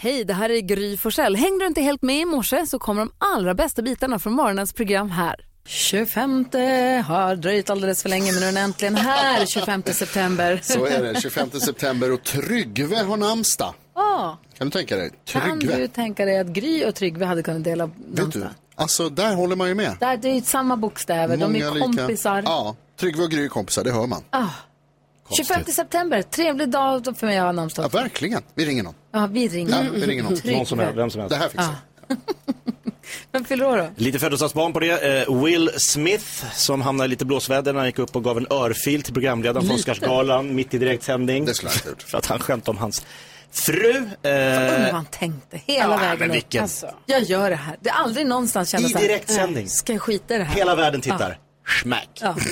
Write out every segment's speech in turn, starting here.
Hej, det här är Gry Forssell. Hängde du inte helt med i morse så kommer de allra bästa bitarna från morgonens program här. 25 har dröjt alldeles för länge men nu är den äntligen här 25 september. Så är det, 25 september och Tryggve har namnsdag. Ah, Kan du tänka dig? kan Tryggve. du tänka dig att Gry och Tryggve hade kunnat dela Vet du? namnsdag? Alltså, där håller man ju med. Där, det är ju samma bokstäver, de är Många kompisar. Lika. Ja, Tryggve och Gry är kompisar, det hör man. Ah. 25 september, trevlig dag för mig att ha namnsdag. Ja, verkligen. Vi ringer någon. Ja, vi ringer. Ja, vi ringer någon. Någon som helst, vem som helst. Det här fixar vi. Vem fyller år då? Lite födelsedagsbarn på det. Eh, Will Smith som hamnade i lite blåsväder när han gick upp och gav en örfil till programledaren Lite? Oscarsgalan mitt i direktsändning. Det skulle jag inte ha gjort. För att han skämtade om hans fru. Eh, Undrar vad han tänkte hela ja, vägen men upp. vilken- Alltså, jag gör det här. Det är aldrig någonstans känna I direktsändning. "Nej, Ska jag skita i det här? Hela världen tittar. Smack. Ja.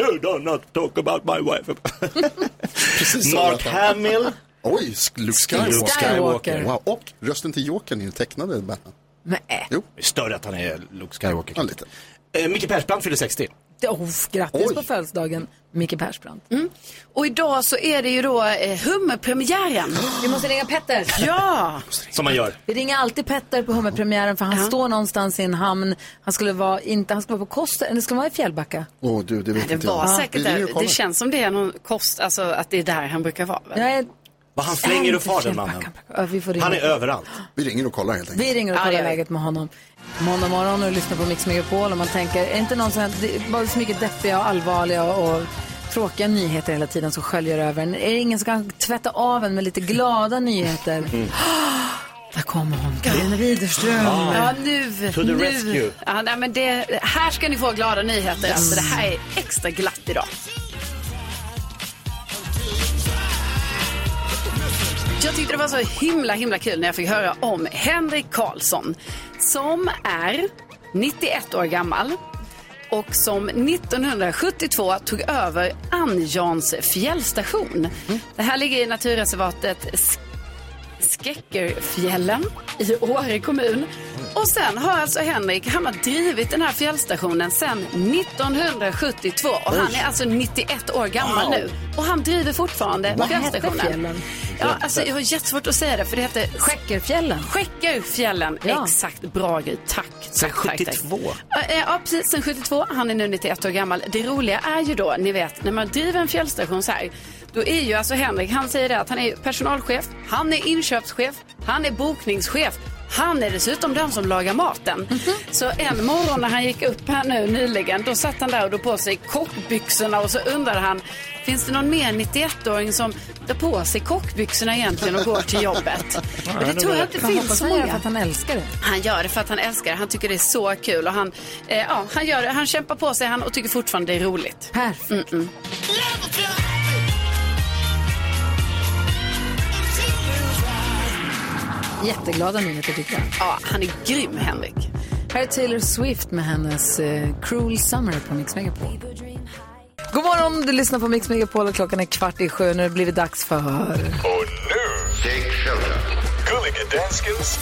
You do not talk about my wife. Mark han. Hamill. Oj, Luke Skywalker. Skywalker. Wow. Och rösten till Jokern i den tecknade Batman. Nej. Jo, Det är större att han är Luke Skywalker. ja, lite. Eh, Micke Persbrandt fyller 60. Det- Oh, grattis Oj. på födelsedagen, Micke Persbrandt. Och idag så är det ju då eh, hummerpremiären. Vi måste ringa Petter. Ja! Som man gör. Vi ringer alltid Petter på hummerpremiären för han Ja. står någonstans i en hamn. Han skulle vara, inte, han skulle vara på Koster, eller skulle vara i Fjällbacka. Åh, du, det vet Det inte var jag. säkert och där. Det känns som det är någon kost, alltså att det är där han brukar vara. väl? Jag är, Vad han flänger är och far den mannen. Ja, vi får ringa. Han är överallt. Vi ringer och kollar helt enkelt. Vi ringer och kollar läget med honom. Måndag morgon och lyssnar på Mix Megapol och man tänker, är inte någon sån, det är bara så mycket deppiga och allvarliga och tråkiga nyheter hela tiden som sköljer över en. Är det ingen som kan tvätta av en med lite glada nyheter? Mm. Där kommer hon, Carina Widerström. Ja, nu. To the nu. rescue. Ja, nej, men det, här ska ni få glada nyheter. Alltså, det här är extra glatt idag. Jag tyckte det var så himla himla kul när jag fick höra om Henrik Karlsson som är 91 år gammal och som 1972 tog över Anjans fjällstation. Det här ligger i naturreservatet Sk- Skäckerfjällen i Åre kommun. Och sen har alltså Henrik, han har drivit den här fjällstationen sedan 1972 och han är alltså 91 år gammal nu. Och han driver fortfarande Vad fjällstationen. Ja, alltså, jag har jättesvårt att säga det för det heter Skäckerfjällen. Skäckerfjällen. Ja. Exakt, bra grej. Tack. Sen tack, tack, tack. 72. Ja, eh, Ja, precis. Sen 72. Han är nu 91 år gammal. Det roliga är ju då, ni vet, när man driver en fjällstation så här. Då är ju alltså Henrik, han säger det att han är personalchef, han är inköpschef, han är bokningschef. Han är dessutom den som lagar maten. Så en morgon när han gick upp här nu nyligen, då satt han där och drog på sig kockbyxorna och så undrade han, finns det någon mer 91-åring som tar på sig kockbyxorna egentligen och går till jobbet? Men det tror jag inte Jag finns så han gör det många. för att han älskar det. Han gör det för att han älskar det. Han tycker det är så kul och han, eh, ja, han gör det. Han kämpar på sig han och tycker fortfarande det är roligt. Perfekt. Jätteglada nyheter tycker jag. Ja, han är grym, Henrik. Här är Taylor Swift med hennes eh, Cruel Summer på Mix Megapol. God morgon, du lyssnar på Mix Megapol och klockan är kvart i sju. Nu har det dags för... Och nu, Take Shelter. Gullige Danskens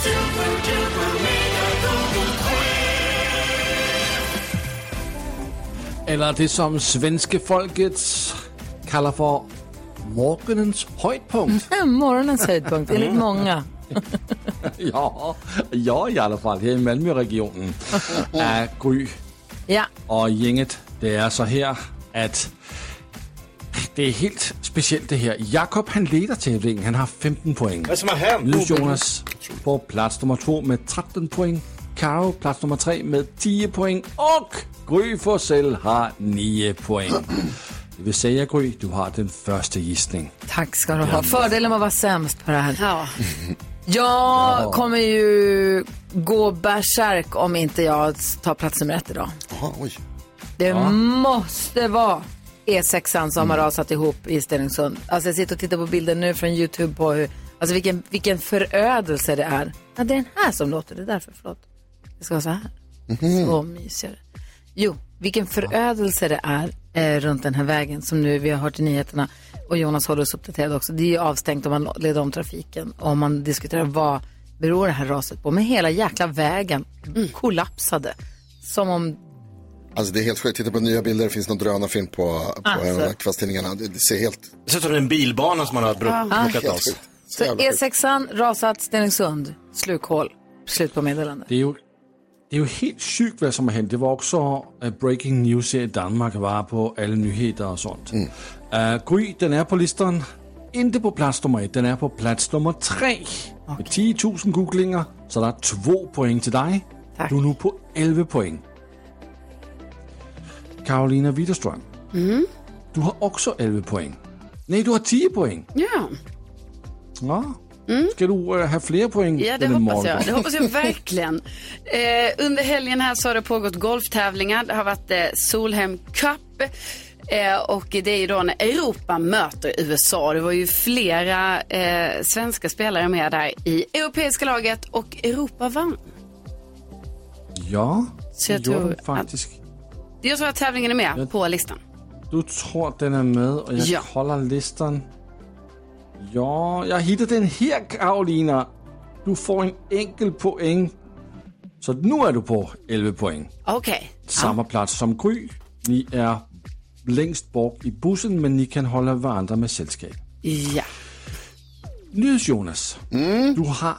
Eller det som svenske folket kallar för morgonens höjdpunkt. Morgonens höjdpunkt, enligt många. Ja, ja, i alla fall här i Malmöregionen är Gry Ja, och gänget. Det är så här att det är helt speciellt det här. Jakob han leder tävlingen, han har 15 poäng. Vad är det som har hänt? Nu Jonas på plats nummer två med 13 poäng. Karo plats nummer tre med 10 poäng. Och Gry Forssell har 9 poäng. Det vill säga Gry, du har den första gissning. tack ska du ha. Fördelen med att vara sämst på det här. Ja, Jag kommer ju gå bärsärk om inte jag tar plats nummer ett idag. Jaha, oj. Det måste vara E6an som har rasat ihop i Stenungsund. Alltså jag sitter och tittar på bilder nu från YouTube på hur, alltså vilken, vilken förödelse det är. Ja, det är den här som låter, det är därför, förlåt. Det ska vara så här. Så mysigare. Jo, vilken förödelse det är eh, runt den här vägen som nu vi har hört i nyheterna och Jonas håller oss uppdaterade också. Det är ju avstängt om man leder om trafiken och man diskuterar vad beror det här raset på. Men hela jäkla vägen kollapsade. Som om Alltså det är helt sjukt. Titta på nya bilder. Det finns någon drönarfilm på, på Alltså. en av kvällstidningarna. Det, det ser helt... Det ser ut som en bilbana som man har bro- plockat av. Så sjukt. E6an, rasat, Stenungsund, slukhål. Slut på meddelande. Det är ju, det är ju helt sjukt vad som har hänt. Det var också uh, breaking news här i Danmark, var på alla nyheter och sånt. Mm. Uh, Gry, den är på listan. Inte på plats nummer ett, den är på plats nummer tre. Med 10 000 googlingar, så det är två poäng till dig. Tack. Du är nu på 11 poäng. Karolina Widerström. Du har också 11 poäng. Nej, du har 10 poäng. Ja. Ja. Ska du uh, ha fler poäng Ja, det hoppas jag. Det hoppas jag verkligen. Eh, under helgen här så har det pågått golftävlingar. Det har varit eh, Solheim Cup. Eh, och det är ju då när Europa möter USA. Det var ju flera eh, svenska spelare med där i europeiska laget och Europa vann. Ja, Så jag det tror den faktiskt. Jag tror att tävlingen är med på listan. Du tror den är med och jag Ja. kollar listan. Ja, jag hittade den här Karolina. Du får en enkel poäng. Så nu är du på 11 poäng. Okej. Samma plats som Gry. Ni är längst bort i bussen men ni kan hålla varandra med sällskap. Ja. Nyhets Jonas. Du har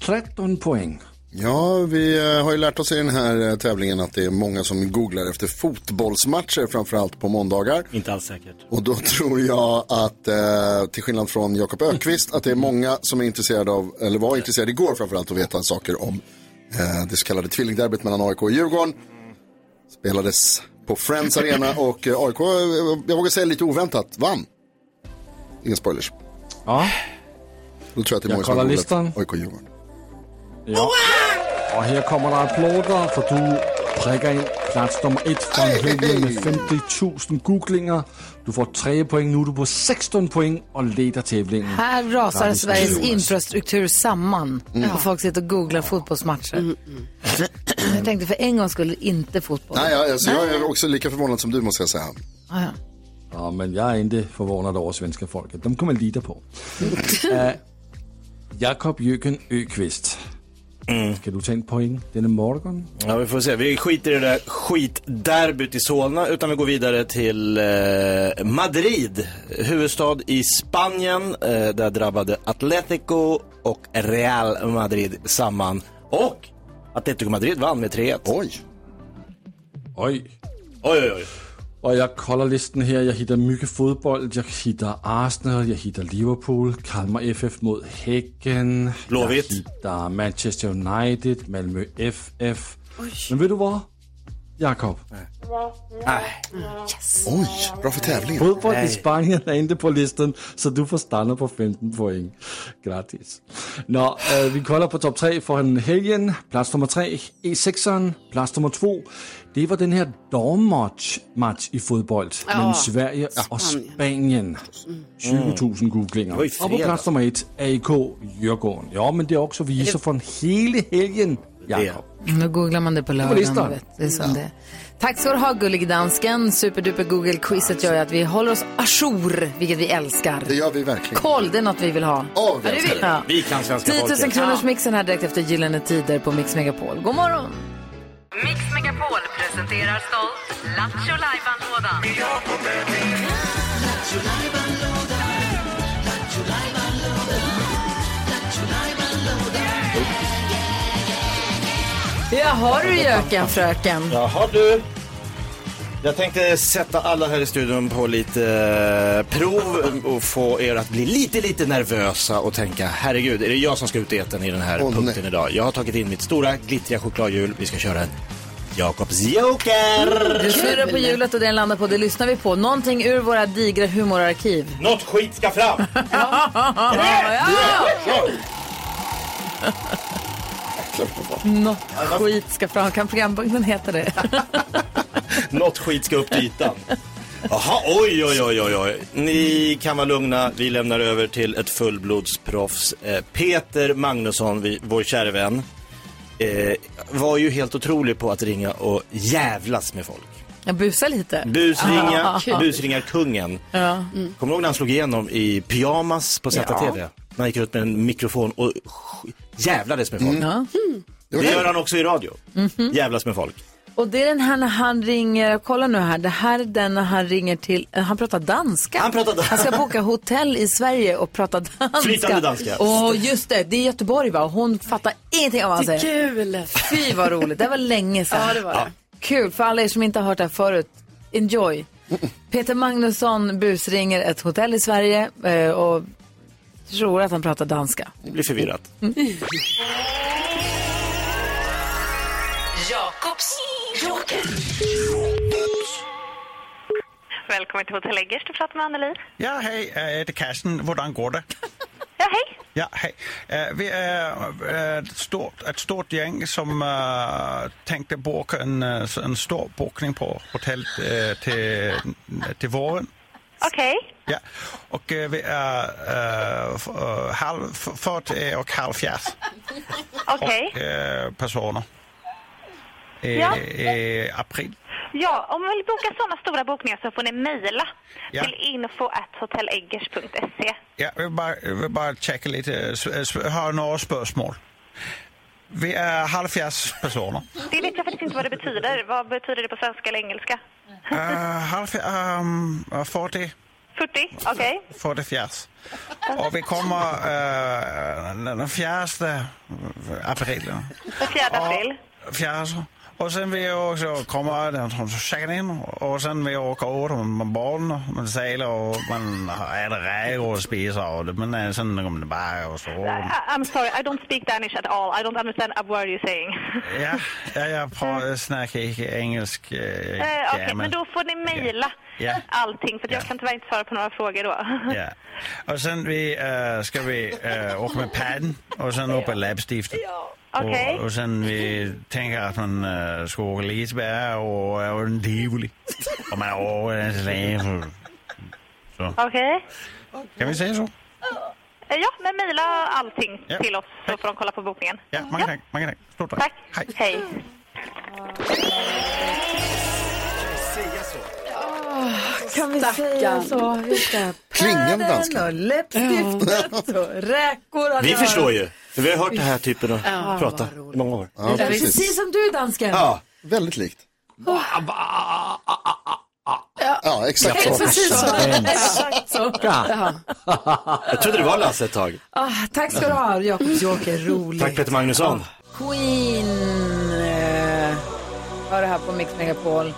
13 poäng. Ja, vi eh, har ju lärt oss i den här eh, tävlingen att det är många som googlar efter fotbollsmatcher, framförallt på måndagar. Inte alls säkert. Och då tror jag att, eh, till skillnad från Jakob Ökvist, att det är många som är intresserade av, eller var intresserade igår framförallt, att veta saker om det så kallade tvillingderbyt mellan AIK och Djurgården. Spelades på Friends Arena och AIK, jag vågar säga lite oväntat, vann. Inga spoilers. Ja, Då tror jag att det är Jag många som har listan. AIK och Djurgården. Ja. Och här kommer det applåder för du prickar in plats nummer ett från helgen med 50 000 googlingar. Du får 3 poäng, nu är du på 16 poäng och leder tävlingen. Här rasar Sveriges infrastruktur samman. Och folk sitter och googlar fotbollsmatcher. Jag tänkte för en gång skulle inte fotboll. Nej, jag, alltså, jag är också lika förvånad som du måste jag säga. Ah, ja. Ja, men jag är inte förvånad över svenska folket. De kommer lita på. uh, Jakob Jöken Öqvist. Ska du ta en poäng denna morgon? Ja, vi får se. Vi skiter i det där skitderbyt i Solna, utan vi går vidare till eh, Madrid, huvudstad i Spanien. Eh, där drabbade Atletico och Real Madrid samman. Och Atletico Madrid vann med 3-1. Oj, Oj. Oj, oj, oj. Och jag kollar listan här. Jag hittar mycket fotboll. Jag hittar Arsenal, jag hittar Liverpool, Kalmar FF mot Häcken. Blåvitt. Jag hittar Manchester United, Malmö FF. Men vet du vad? Jakob, oj, bra för tävlingen. fotboll i Spanien är inte på listan så du får stanna på 15 poäng. Gratis. Nå, äh, vi kollar på topp 3 för en helgen. Plats nummer 3, E6an. Plats nummer 2, det var den här dammatch match i fotboll mellan Sverige och Spanien. 20 000 googlingar. Och på plats nummer 1, AIK Djurgården. Ja, men det är också visar från hela helgen, Jakob. Nu googlar man det på lördagen. listan. du Vet. Det är som det. är. Tack ska du ha, gullig dansken. Superduper Google-quizet gör ju att vi håller oss ajour, vilket vi älskar. Det gör vi verkligen. Koll, det är något vi vill ha. Ja, vi. Ja. Vi kan svenska 10 000 folket. kronors mixen här direkt efter Gyllene Tider på Mix Megapol. God morgon! Mix Megapol presenterar stolt Lattjo Lajban-lådan. Jaha du göken fröken. Jaha du. Jag tänkte sätta alla här i studion på lite eh, prov och få er att bli lite, lite nervösa och tänka, herregud, är det jag som ska ut i etern i den här Åh, punkten nej. idag? Jag har tagit in mitt stora glittriga chokladhjul. Vi ska köra en Jakobs Joker! Du snurrar på hjulet och den landar på. Det lyssnar vi på. Någonting ur våra digra humorarkiv. Något skit ska fram! Något skit ska fram. Kan programpunkten heta det? Något skit ska upp till ytan. Jaha, oj, oj, oj, oj, oj. Ni kan vara lugna. Vi lämnar över till ett fullblodsproffs. Eh, Peter Magnusson, vi, vår kära vän, eh, var ju helt otrolig på att ringa och jävlas med folk. Jag busar lite. Busringa, busringarkungen. Kommer du ihåg när han slog igenom i pyjamas på ZTV? När han gick ut med en mikrofon och jävlades med folk. Ja. Det gör han också i radio. Jävlas med folk. Och det är den här när han ringer, kolla nu här, det här är den när han ringer till, eh, han pratar danska. Han pratar danska. Han ska boka hotell i Sverige och prata danska. Flytande danska. Och just det, det är Göteborg va? Och hon fattar ingenting av vad han Det är säger. kul. Fy vad roligt, det var länge sedan. Ja, det var det. Kul, för alla er som inte har hört det här förut, enjoy. Peter Magnusson busringer ett hotell i Sverige eh, och tror att han pratar danska. Det blir förvirrat. Jakobs Välkommen till Hotell Eggers, du pratar med Anneli. Ja, hej, øh, det er Carsten. Hvordan går det? Ja, hej. Ja, hej. Øh, Vi er øh, et stort, et stort gäng som øh, tänkte boka en, en stor bokning på hotellet øh, til, til våren. Okej. Ja, och vi är halv, f- 40 och halvfjerds Okej. øh, personer. I, Ja. i april. Ja, om man vill boka sådana stora bokningar så får ni mejla Ja. till info.hotelleggers.se. Ja, jeg vil bare, jeg vil bare tjekke lidt. øh, s- øh, sp- har några spørgsmål. Vi är halvfjerds personer. Det vet jag faktiskt inte vad det betyder. Vad betyder det på svenska eller engelska? Uh, halvfjerds, um, 40, 40? Okej. 40 Och vi kommer uh, den fjärde april. Den 4 april. Fjärde. Och sen vill jag också komma den som checkar in och sen vill jag åka åt med och man sälar och man äter räkor och spiser och det, men eh, sen kommer det bara och så. I- I'm sorry, I don't speak Danish at all. I don't understand a word you're saying. Ja, ja jag pratar, snackar inte engelsk. Uh, Eh, Okej, men då får ni mejla Ja. allting för att jag Ja. kan tyvärr inte svara på några frågor då. Ja. Och sen vi, uh, ska vi uh, åka med padden och sen upp i läppstiftet. Okej. Och, och sen vi tänker att man uh, ska åka Liseberg och, och en tivoli. Och man åker en släp. Så. Okej. Kan vi säga så? Eh, Ja, men mejla allting Ja. till oss så får de kolla på bokningen. Ja, många tack. Många tack. Stort tack. Tack. Hej. Hej. Kan vi säga så? Vi ska Klingande danska. och läppstiftet och räkor. och Vi förstår har- ju. För vi har hört den här typen av prata i många år. Ja, precis. Precis som du dansken. Ja, Väldigt likt. Ja, exakt så. Precis så. Exakt så. Ja. jag trodde det var Lasse ett tag. Ah, tack ska du ha, Jakobs Joker. Roligt. Tack Peter Magnusson. Queen. Eh, hör det här på Mix Megapol.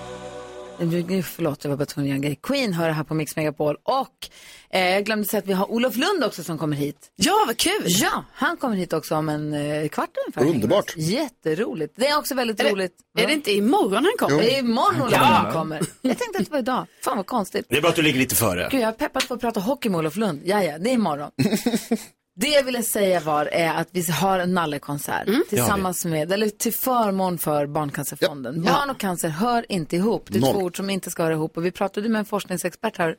Nu, Förlåt, jag var bara tvungen att göra en grej. Queen hör det här på Mix Megapol. Och eh, jag glömde säga att vi har Olof Lund också som kommer hit. Ja, vad kul. Ja, han kommer hit också om en eh, kvart ungefär. Underbart. Jätteroligt. Det är också väldigt Är roligt. det, är det inte imorgon han kommer? Det är imorgon Olof Ja. Lund kommer. Jag tänkte att det var idag. Fan vad konstigt. Det är bara att du ligger lite före. Gud, jag har peppat för att prata hockey med Olof Lund. Ja, ja, det är imorgon. Det jag ville säga var är att vi har en nallekonsert tillsammans med, eller till förmån för Barncancerfonden. Barn och cancer hör inte ihop. Det är Noll. två ord som inte ska höra ihop. Och vi pratade med en forskningsexpert här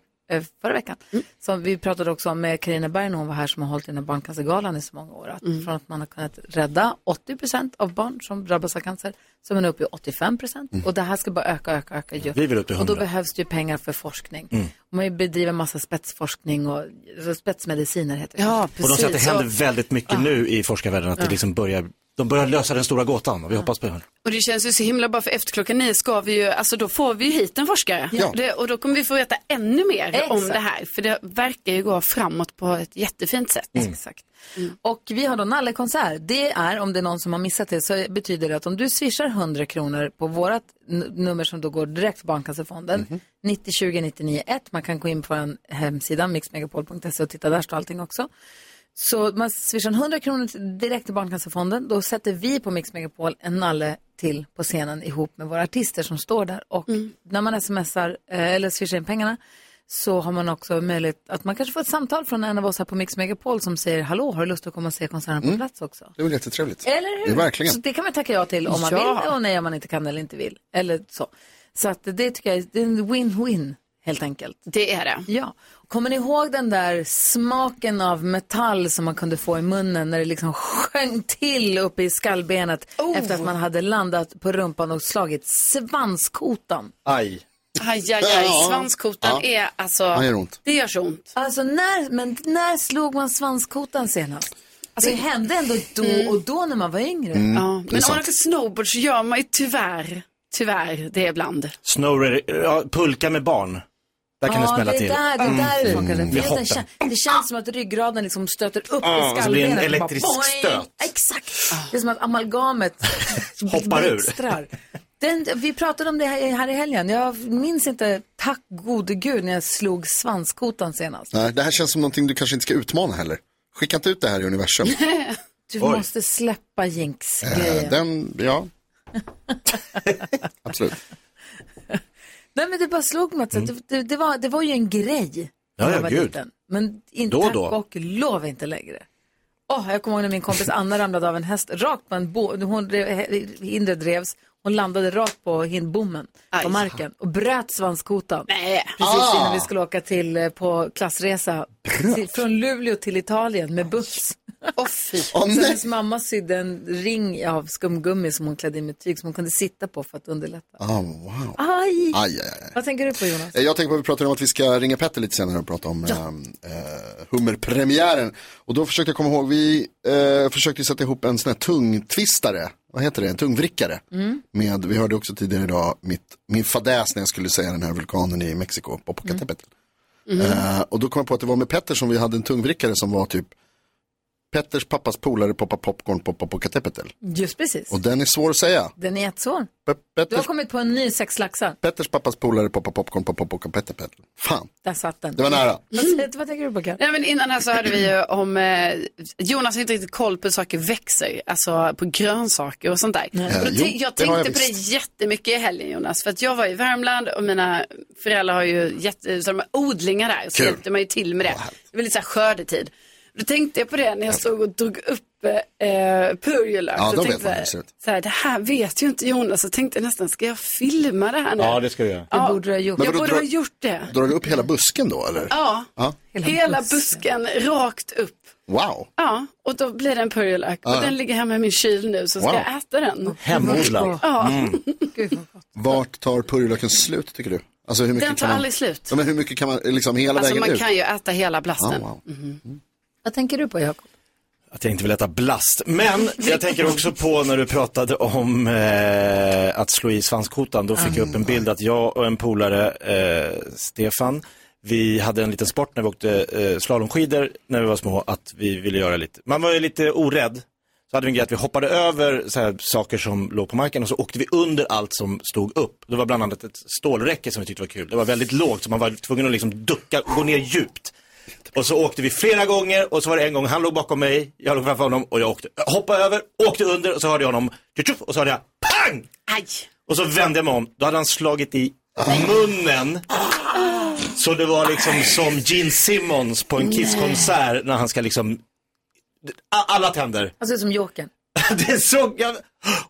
förra veckan. Som vi pratade också om med Carina Berg när hon var här som har hållit i barncancergalan i så många år. Att Från att man har kunnat rädda 80 procent av barn som drabbas av cancer så är man uppe i 85 procent. Och det här ska bara öka, öka, öka. Ju. Vi vill upp i och då 100. behövs det ju pengar för forskning. Och man bedriver massa spetsforskning och alltså spetsmediciner heter det. Ja, Och precis. de säger att det händer Och- väldigt mycket nu i forskarvärlden. Att det liksom börjar, de börjar lösa den stora gåtan och vi hoppas på det. Och det känns ju så himla bra för efter klockan nio ska vi ju, alltså då får vi ju hit en forskare. Ja. Det, och då kommer vi få veta ännu mer Exakt. om det här. För det verkar ju gå framåt på ett jättefint sätt. Exakt. Och vi har då nallekonsert. Det är, om det är någon som har missat det, så betyder det att om du swishar 100 kronor på vårt nummer som då går direkt till Barncancerfonden, 90 20 99 1, man kan gå in på en hemsida, mixmegapol.se och titta, där står allting också. Så man swishar 100 kronor direkt till Barncancerfonden, då sätter vi på Mix Megapol en nalle till på scenen ihop med våra artister som står där. Och när man smsar eh, eller swishar in pengarna så har man också möjlighet att man kanske får ett samtal från en av oss här på Mix Megapol som säger hallå, har du lust att komma och se konserten på plats också? Det är jättetrevligt. Eller hur? Det verkligen. Så det kan man tacka ja till om man Ja. vill och nej om man inte kan eller inte vill. Eller så. Så att det tycker jag det är en win-win helt enkelt. Det är det. Ja. Kommer ni ihåg den där smaken av metall som man kunde få i munnen när det liksom sjöng till uppe i skallbenet Oh. efter att man hade landat på rumpan och slagit svanskotan? Aj. Aj, aj, aj. Svanskotan är alltså, Ja, det gör ont. det gör så ont. Alltså när, men när slog man svanskotan senast? Alltså, det hände ändå då och då när man var yngre. Ja. Men om man åker snowboard så gör man ju tyvärr tyvärr, det ibland. Snow, ja, pulka med barn. Där kan det smälla det är till. där, det där det. Mm. Med det, kän, det känns som att ryggraden liksom stöter upp Ja, i och så blir det en skallbenet. elektrisk Bara stöt. Exakt. Det är som att amalgamet Hoppar ur. Den, vi pratade om det här, här i helgen. Jag minns inte, tack gode gud, när jag slog svanskotan senast. Nej, det här känns som någonting du kanske inte ska utmana heller. Skicka inte ut det här i universum. Du Oj. måste släppa Eh, jinx-grejen. den, ja. Absolut. Nej men det bara slog mig att det, det, det, var, det var ju en grej när Mm. Ja, ja, jag var gud. liten. Men inte Då då. och lov inte längre. Åh, jag kommer ihåg när min kompis Anna ramlade av en häst rakt på en bo, hon, drev- hindret revs, hon landade rakt på hindbommen på marken och bröt svanskotan. Nej. Precis Ah! innan vi skulle åka till, eh, på klassresa till, från Luleå till Italien med buss. Åh fy. Åh, Så hennes mamma sydde en ring av skumgummi som hon klädde i med tyg som hon kunde sitta på för att underlätta. Ah, wow. Aj! Aj, aj, aj. Vad tänker du på Jonas? Eh, Jag tänker på att vi pratade om att vi ska ringa Petter lite senare och prata om ja. eh, hummerpremiären. Och då försökte jag komma ihåg, vi eh, försökte sätta ihop en sån här tungtvistare, vad heter det, en tungvrickare. Med, vi hörde också tidigare idag mitt, min fadäs när jag skulle säga den här vulkanen i Mexiko, Mm. Eh, och då kom jag på att det var med Petter som vi hade en tungvrickare som var typ Petters pappas polare poppar popcorn på Popocatépetl. Just precis. Och den är svår att säga. Den är jättesvår. Pe- Du har Petters, kommit på en ny sex laxar. Petters pappas polare poppar popcorn på Popocatépetl. Fan, Där satt den. det var nära. Säger- vad tänker du på Karin? Nej, men innan här så hörde vi ju om eh, Jonas har inte riktigt koll på hur saker växer, alltså på grönsaker och sånt där. Och då Eh, jo, jag tänkte jag på det jättemycket i helgen Jonas, för att jag var i Värmland och mina föräldrar har ju jätte, så de har odlingar där, så Kul. hjälpte man ju till med det. Det var lite så här skördetid. Då tänkte jag på det när jag stod och drog upp eh, purjolök. Ja, så då vet man hur det ser ut. så här, det här vet ju inte Jonas. Så tänkte jag nästan, ska jag filma det här nu? Ja, det ska du göra. Det borde du ha gjort. Men Jag vadå, borde dra- ha gjort det. Drar du upp hela busken då eller? Ja, Ja. hela busken rakt upp. Wow. Ja, och då blir det en purjolök. Och den ligger hemma i min kyl nu så ska Wow. jag äta den. Hemodlad. Ja, gott. Vart tar purjolöken slut tycker du? Alltså hur mycket den tar kan man... aldrig slut. Ja, men hur mycket kan man, liksom hela Alltså vägen man ut? kan ju äta hela blasten. wow. Vad tänker du på Jakob? Att jag inte vill äta blast. Men jag tänker också på när du pratade om eh, att slå i svanskotan. Då fick jag upp en bild att jag och en polare, eh, Stefan, vi hade en liten sport när vi åkte eh, slalomskidor när vi var små, att vi ville göra lite, man var ju lite orädd. Så hade vi en grej att vi hoppade över så här, saker som låg på marken och så åkte vi under allt som stod upp. Det var bland annat ett stålräcke som vi tyckte var kul. Det var väldigt lågt så man var tvungen att liksom ducka, gå ner djupt. Och så åkte vi flera gånger och så var det en gång han låg bakom mig, jag låg framför honom och jag åkte, hoppade över, åkte under och så hörde jag honom, och så hörde jag pang! Aj! Och så vände jag mig om, då hade han slagit i munnen. Så det var liksom som Gene Simmons på en Kiss-konsert när han ska liksom, alla tänder. Alltså som Jokern. Det såg jag.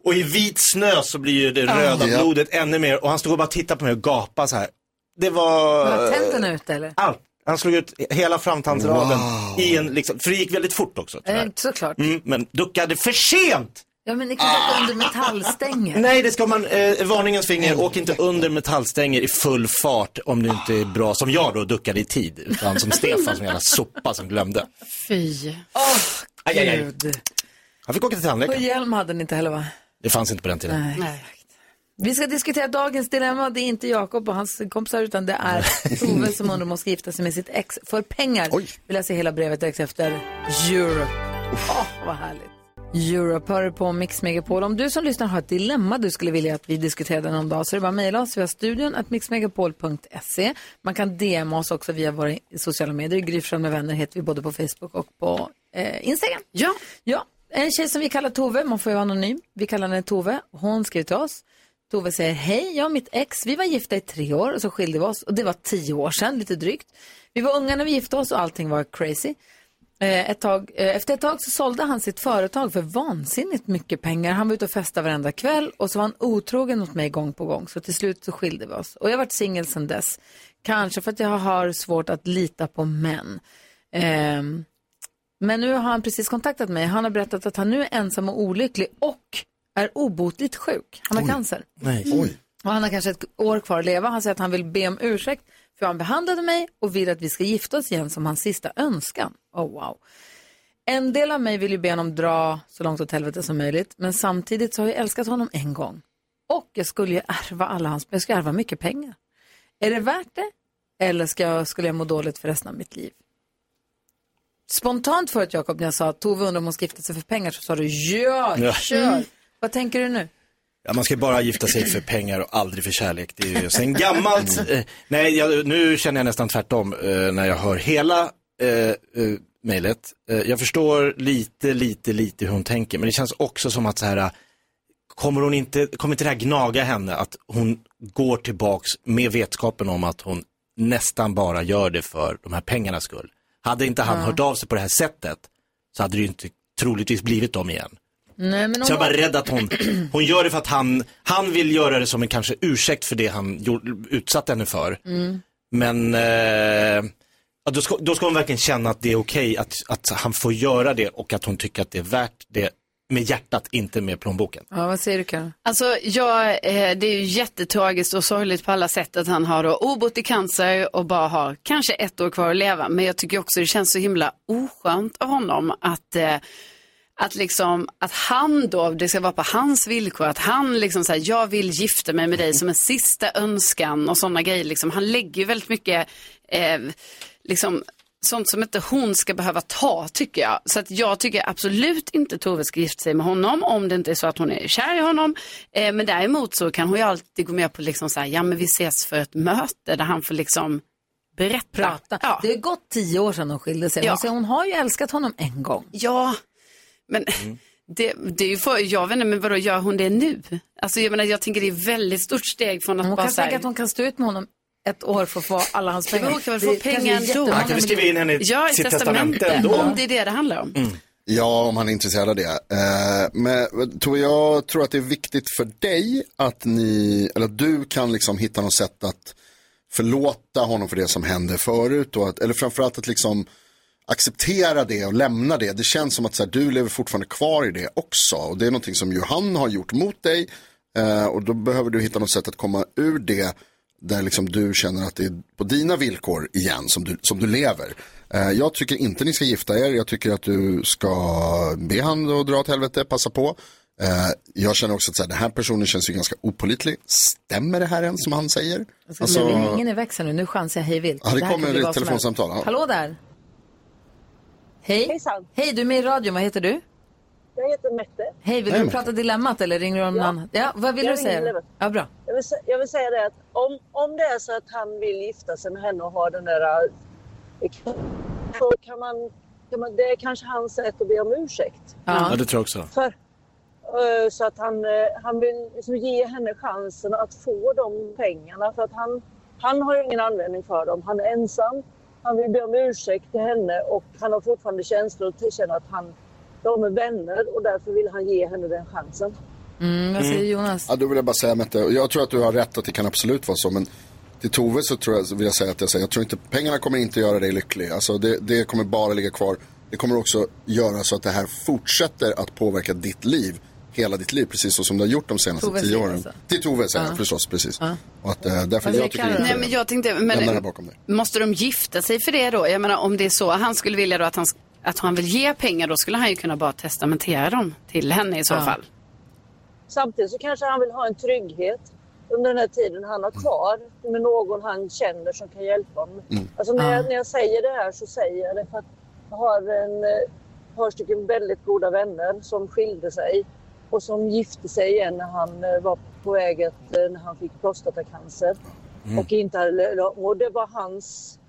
Och i vit snö så blir ju det röda blodet ännu mer och han stod och bara tittade på mig och gapade så här. Det var... Var tänderna ute eller? Allt. Han slog ut hela framtandsraden i en, liksom, för det gick väldigt fort också. tyvärr. Eh, såklart. Mm, men duckade för sent! Ja men ni kan åka under metallstänger. Nej, det ska man, eh, varningens finger, åk inte under metallstänger i full fart om du inte är bra som jag då, duckade i tid. Utan som Stefan som jävla sopa som glömde. Fy. Aj, aj, aj. Gud. Han fick åka till Och tandläkaren. hjälm hade ni inte heller va? Det fanns inte på den tiden. Nej. Nej. Vi ska diskutera dagens dilemma. Det är inte Jakob och hans kompisar utan det är Tove som undrar om hon ska gifta sig med sitt ex för pengar. Oj. Vi läser hela brevet direkt efter Europe. Åh, vad härligt. Europe hör på Mix Megapol. Om du som lyssnar har ett dilemma du skulle vilja att vi diskuterade någon dag så är det bara att mejla oss via studion att mixmegapol.se. Man kan DM oss också via våra sociala medier. Gry Forssell med vänner heter vi både på Facebook och på eh, Instagram. Ja. Ja, en tjej som vi kallar Tove, man får ju vara anonym. Vi kallar henne Tove. Hon skriver till oss. Tove säger, hej, jag och mitt ex, vi var gifta i tre år och så skilde vi oss. Och det var tio år sedan, lite drygt. Vi var unga när vi gifte oss och allting var crazy. Eh, ett tag, eh, efter ett tag så sålde han sitt företag för vansinnigt mycket pengar. Han var ute och festade varenda kväll och så var han otrogen mot mig gång på gång. Så till slut så skilde vi oss. Och jag har varit singel sedan dess. Kanske för att jag har svårt att lita på män. Ehm, men nu har han precis kontaktat mig. Han har berättat att han nu är ensam och olycklig och är obotligt sjuk. Han har cancer. Nej. Oj. Och han har kanske ett år kvar att leva. Han säger att han vill be om ursäkt för hur han behandlade mig och vill att vi ska gifta oss igen som hans sista önskan. Oh wow. En del av mig vill ju be honom dra så långt åt helvete som möjligt, men samtidigt så har jag älskat honom en gång. och jag skulle ju ärva alla hans, jag ska ärva mycket pengar. Är det värt det? Eller ska jag, skulle jag må dåligt för resten av mitt liv? Spontant förut Jakob, när jag sa att Tove undrar om hon ska gifta sig för pengar så sa du ja, Ja. kör. Vad tänker du nu? Ja, man ska bara gifta sig för pengar och aldrig för kärlek. Det är ju sen gammalt. Eh, nej, jag, nu känner jag nästan tvärtom eh, när jag hör hela eh, eh, mejlet. Eh, jag förstår lite, lite, lite hur hon tänker, men det känns också som att så här, kommer hon inte, kommer inte det här gnaga henne att hon går tillbaks med vetskapen om att hon nästan bara gör det för de här pengarnas skull. Hade inte han Ja. hört av sig på det här sättet så hade det ju inte troligtvis blivit dem igen. Nej, men Så jag är bara rädd att hon, hon gör det för att han, han vill göra det som en kanske ursäkt för det han gjorde, utsatt henne för. Mm. Men eh, då, ska, då ska hon verkligen känna att det är okej att, att han får göra det och att hon tycker att det är värt det med hjärtat, inte med plånboken. Ja, vad säger du Karin? Alltså, jag, eh, det är ju jättetragiskt och sorgligt på alla sätt att han har då obotlig cancer och bara har kanske ett år kvar att leva. Men jag tycker också det känns så himla oskönt av honom att, eh, att, liksom, att han då, det ska vara på hans villkor, att han liksom säger jag vill gifta mig med dig som en sista önskan och sådana grejer. Liksom. Han lägger ju väldigt mycket eh, liksom, sånt som inte hon ska behöva ta tycker jag. Så att jag tycker absolut inte Tove ska gifta sig med honom om det inte är så att hon är kär i honom. Eh, men däremot så kan hon ju alltid gå med på liksom så här, ja men vi ses för ett möte där han får liksom berätta. Prata. Ja. Det har gått tio år sedan de skilde sig. Ja. Hon, säger, hon har ju älskat honom en gång. Ja, men det, det är ju för, jag vet inte, men vadå, gör hon det nu? Alltså jag menar, jag tänker det är ett väldigt stort steg från att Hon bara kan så här- tänka att hon kan stå ut med honom ett år för att få alla hans pengar. hon kan väl få pengar ändå. Han kan väl skriva in henne i Ja, sitt testamente, testamente ändå. om det är det det handlar om. Ja, om han är intresserad av det. Eh, men jag tror att det är viktigt för dig att ni, eller att du kan liksom hitta något sätt att förlåta honom för det som hände förut. Och att, eller framförallt att liksom acceptera det och lämna det. Det känns som att så här, du lever fortfarande kvar i det också. Och det är någonting som ju han har gjort mot dig. Eh, och då behöver du hitta något sätt att komma ur det där liksom du känner att det är på dina villkor igen som du, som du lever. Eh, jag tycker inte ni ska gifta er. Jag tycker att du ska be han att dra åt helvete, passa på. Eh, jag känner också att så här, den här personen känns ju ganska opolitlig. Stämmer det här än som han säger? Alltså, det är ingen i växeln nu, nu chansar jag hej vilt. Ja, det här kommer ett telefonsamtal. Hallå där. Hej. Hejsan. Hej, du är med i radion, vad heter du? Jag heter Mette. Hej, vill Hej, du prata dilemmat eller ringer du om något annat? Ja, vad vill Jag du säga? dilemmat. Ja, bra. Jag vill, jag vill säga det att om, om det är så att han vill gifta sig med henne och ha den där... eh, Så kan man, kan man, det är kanske hans sätt att be om ursäkt. Ja, det tror jag också. För, eh, så att han, eh, han vill liksom ge henne chansen att få de pengarna. För att han, han har ju ingen användning för dem. Han är ensam. Han vill be om ursäkt till henne och han har fortfarande känslor och känner att han, de är vänner och därför vill han ge henne den chansen. Mm, vad säger Jonas? Ja, då vill jag bara säga Mette, jag tror att du har rätt att det kan absolut vara så, men till Tove så tror jag, så vill jag säga att jag, säger, jag tror inte, pengarna kommer inte göra dig lycklig. Alltså det, det kommer bara ligga kvar. Det kommer också göra så att det här fortsätter att påverka ditt liv, hela ditt liv, precis så som det har gjort de senaste Toves tio åren. alltså. Till Tove säger Ja. jag förstås, precis. Ja. Och att, eh, därför jag tycker inte Nej, men jag tänkte, men, bakom dig. måste de gifta sig för det då? Jag menar om det är så han skulle vilja då att han, att han vill ge pengar, då skulle han ju kunna bara testamentera dem till henne i så Ja. fall. Samtidigt så kanske han vill ha en trygghet under den här tiden han har kvar med någon han känner som kan hjälpa honom. Mm. Alltså när, Ja. jag, när jag säger det här så säger jag det för att jag har en eh, par stycken väldigt goda vänner som skilde sig och som gifte sig igen när han eh, var på väg att, eh, när han fick prostatacancer. Mm. Och, inte hade, och det var hans...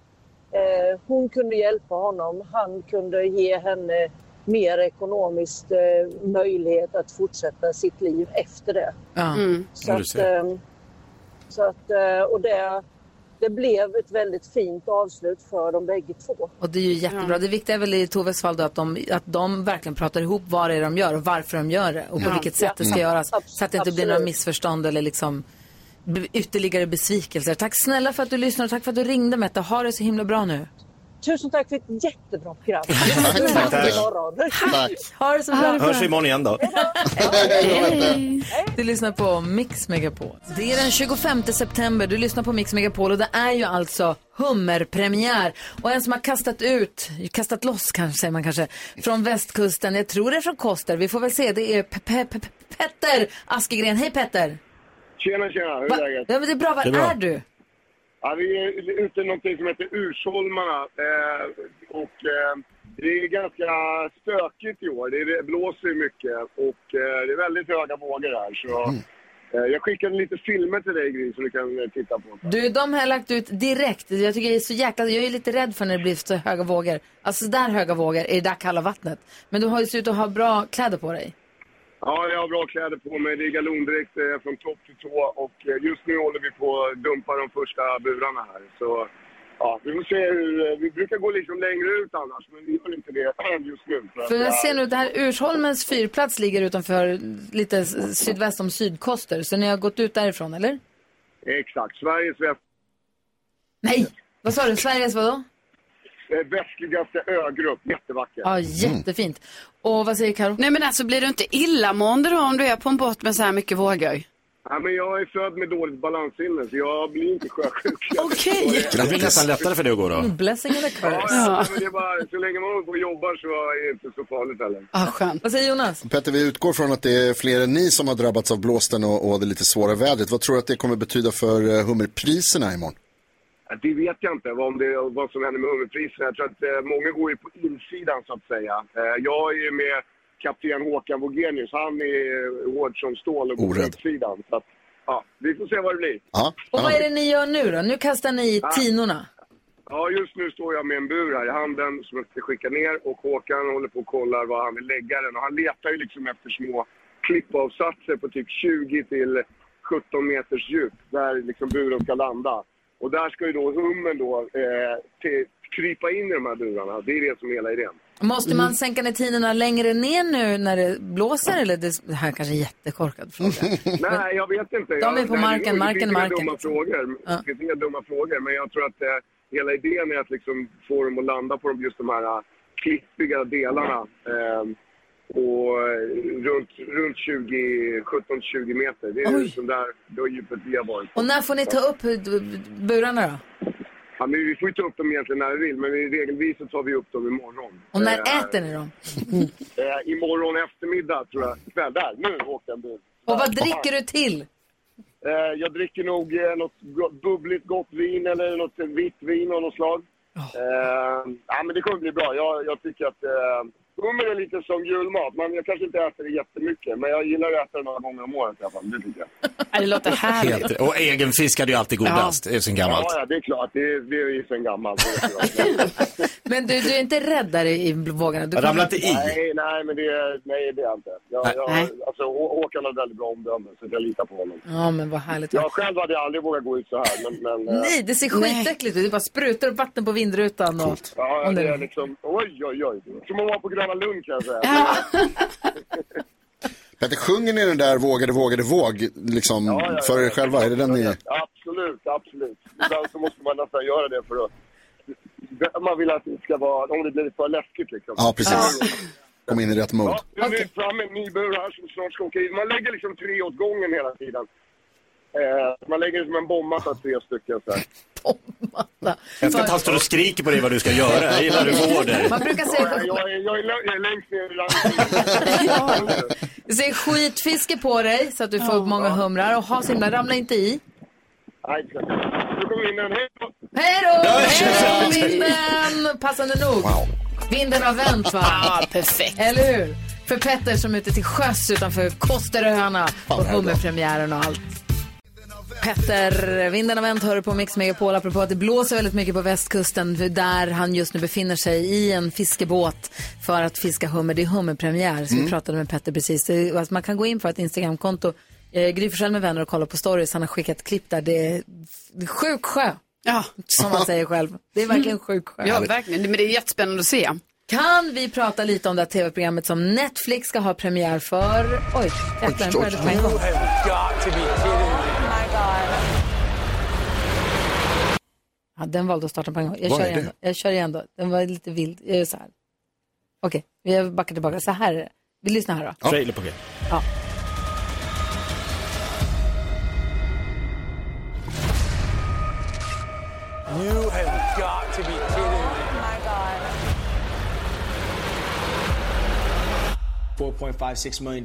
Eh, hon kunde hjälpa honom. Han kunde ge henne mer ekonomiskt eh, möjlighet att fortsätta sitt liv efter det. Mm. Så att, eh, så att, och det, det blev ett väldigt fint avslut för dem bägge två. Och det är ju jättebra. Det viktiga är väl i Toves fall att de, att de verkligen pratar ihop vad det är de gör och varför de gör det och på vilket sätt det ska göras. Så att det inte blir några missförstånd eller liksom ytterligare besvikelser. Tack snälla för att du lyssnar och tack för att du ringde Mette. Ha det så himla bra nu. Tusen tack för ett jättebra program. Tack, tack. Tack. Ha det så bra. Hörs vi imorgon igen då. Du lyssnar på Mix Megapol. Det är den 25 september. Du lyssnar på Mix Megapol och det är ju alltså hummerpremiär. Och en som har kastat ut, kastat loss kanske säger man kanske, från västkusten. Jag tror det är från Koster. Vi får väl se. Det är Pe- Pe- Pe- Petter Askegren. Hej Petter! Tjena, tjena. Hur är läget? Ja, men det är bra. Var Det är bra. är du? Ja, vi är ute i någonting som heter Ursholmarna. Eh, och eh, det är ganska stökigt i år. Det, det blåser mycket och eh, det är väldigt höga vågor här. Så, eh, jag skickade lite filmer till dig, Gry, som du kan eh, titta på. Du, de har jag lagt ut direkt. Jag tycker det är så jäkla... Jag är lite rädd för när det blir så höga vågor. Alltså så där höga vågor i det där kalla vattnet. Men du har ju sett ut att ha bra kläder på dig. Ja, jag har bra kläder på mig. Det är galondräkt eh, från topp till tå och eh, just nu håller vi på att dumpa de första burarna här. Så ja, vi får se hur... eh, Vi brukar gå liksom längre ut annars, men vi gör inte det just nu. att, För jag ja, ser nu att det här Ursholmens fyrplats ligger utanför lite sydväst om Sydkoster. Så ni har gått ut därifrån, eller? Exakt. Sveriges väst, Nej! Vad sa du? Sveriges vadå? Eh, västligaste ögrupp. Jättevacker. Ja, jättefint. Och vad säger Karo? Nej men alltså blir du inte illamående då om du är på en båt med så här mycket vågor? Ja, men jag är född med dåligt balanssinne, så jag blir inte sjösjuk. Okej. Det blir nästan lättare för dig att gå då. Blessing and a Ja, curse. ja, men det är bara, så länge man håller på och jobbar så är det inte så farligt heller. Ah, skönt. Vad säger Jonas? Petter, vi utgår från att det är fler än ni som har drabbats av blåsten och, och det lite svåra vädret. Vad tror du att det kommer betyda för eh, hummerpriserna imorgon? Ja, Det vet jag inte vad, om det, vad som händer med hummerpriserna. Jag tror att eh, många går ju på insidan så att säga. Eh, jag är ju med kapten Håkan Vogenius. Han är hård som stål och går på utsidan. Så att, ja, vi får se vad det blir. Ja, Och vad är det ni gör nu då? Nu kastar ni i tinorna. Ja, just nu står jag med en bur här i handen som jag ska skicka ner och Håkan håller på och kollar var han vill lägga den. Och han letar ju liksom efter små klippavsatser på typ 20 till 17 meters djup där liksom buren ska landa. Och där ska ju då hummen då eh, till, krypa in i de här burarna. Det är det som är hela idén. Måste man sänka ner tinorna längre ner nu när det blåser? Eller det, det här kanske är en jättekorkad fråga. Nej, jag vet inte. De Jag- är på nej, marken, det marken finns är inga marken, Dumma liksom. frågor. Ja. Det finns inga dumma frågor, men jag tror att eh, hela idén är att liksom få dem att landa på de- just de här eh, klippiga delarna. Eh, och eh, runt, runt 20, 17-20 meter. Det är Oj. liksom där då djupet vi har varit. Och när får ni ta upp eh, burarna då? Ja, men vi får ju ta upp dem egentligen när vi vill, men i regelvis så tar vi upp dem imorgon. Och när Eh, äter ni dem? Eh, imorgon eftermiddag tror jag. Kväll. Där, nu åkte en bil. Och vad dricker du till? Eh, jag dricker nog eh, något go- bubbligt gott vin eller något vitt vin av något slag. Eh, ja, men det kommer bli bra. Jag, jag tycker att eh, hummer är lite som julmat. Man, jag kanske inte äter det jättemycket, men jag gillar att äta det några gånger om året i alla fall. Det tycker jag. Ja, det låter härligt. Helt, och egen fisk är ju alltid godast. Är sen gammalt. Ja, ja, det är klart. Det, det är ju sen gammalt. Men du, du är inte rädd där i vågorna? Du inte i. Nej, nej, men det, är- nej, det är jag inte. Jag, jag, alltså, Hå- Håkan har väldigt bra omdöme, så jag litar på honom. Ja, men vad härligt. Jag själv hade aldrig vågat gå ut så här, men... men eh, Nej, det ser skitäckligt ut. Det bara sprutar upp vatten på vindrutan. Och... Ja, det- är liksom, oj, oj, oj. Som att vara på Gröna Lund kan jag säga. Petter, sjunger ni den där vågade, vågade, våg liksom Ja, ja, ja. för er själva? Är det den ni... Absolut, absolut. Ibland så måste man nästan göra det för att... Man vill att det ska vara, om det blir för läskigt liksom. Ja, precis. Kom in i rätt mode. Ja, nu är vi framme en ny bur här som snart ska åka in. Man lägger liksom tre åt gången hela tiden. Eh, man lägger som en bommatta, tre stycken så här. Jag ska inte han står och skriker på dig vad du ska göra. Jag gillar hur du går där. Man brukar säga, jag, jag, är, lä- jag är längst ner i ranken. du säger skitfiske på dig så att du får upp många humrar. Och ha så himla, ramla inte i. Nej, nu kommer vinden. Hej då! Hej då! Hej då, vinden! Passande nog. Vinden har vänt, va? Ja, perfekt. Eller hur? För Petter som är ute till sjöss utanför Kosteröarna på hummerpremiären och allt. Petter, vinden har vänt, hör på Mix Megapol apropå att det blåser väldigt mycket på västkusten där han just nu befinner sig i en fiskebåt för att fiska hummer. Det är hummerpremiär, så vi pratade med Petter precis. Det, alltså man kan gå in på ett Instagramkonto, eh, Gry med vänner och kolla på stories. Han har skickat klipp där. Det är, sjuk sjö, Ja. som han säger själv. Det är verkligen sjuk sjö. ja, verkligen. Men det är jättespännande att se. Kan vi prata lite om det här tv-programmet som Netflix ska ha premiär för? Oj, jäklar, den började på en gång. Ja, den valde att starta på en gång. Jag Vad kör är igen det? då. Jag kör igen då. Den var lite vild. Jag gör så här. Okej, vi backar tillbaka. Så här är det. Vi lyssnar här då. Trailer på G. Ja. You have got to be kidding me. $4.56 million.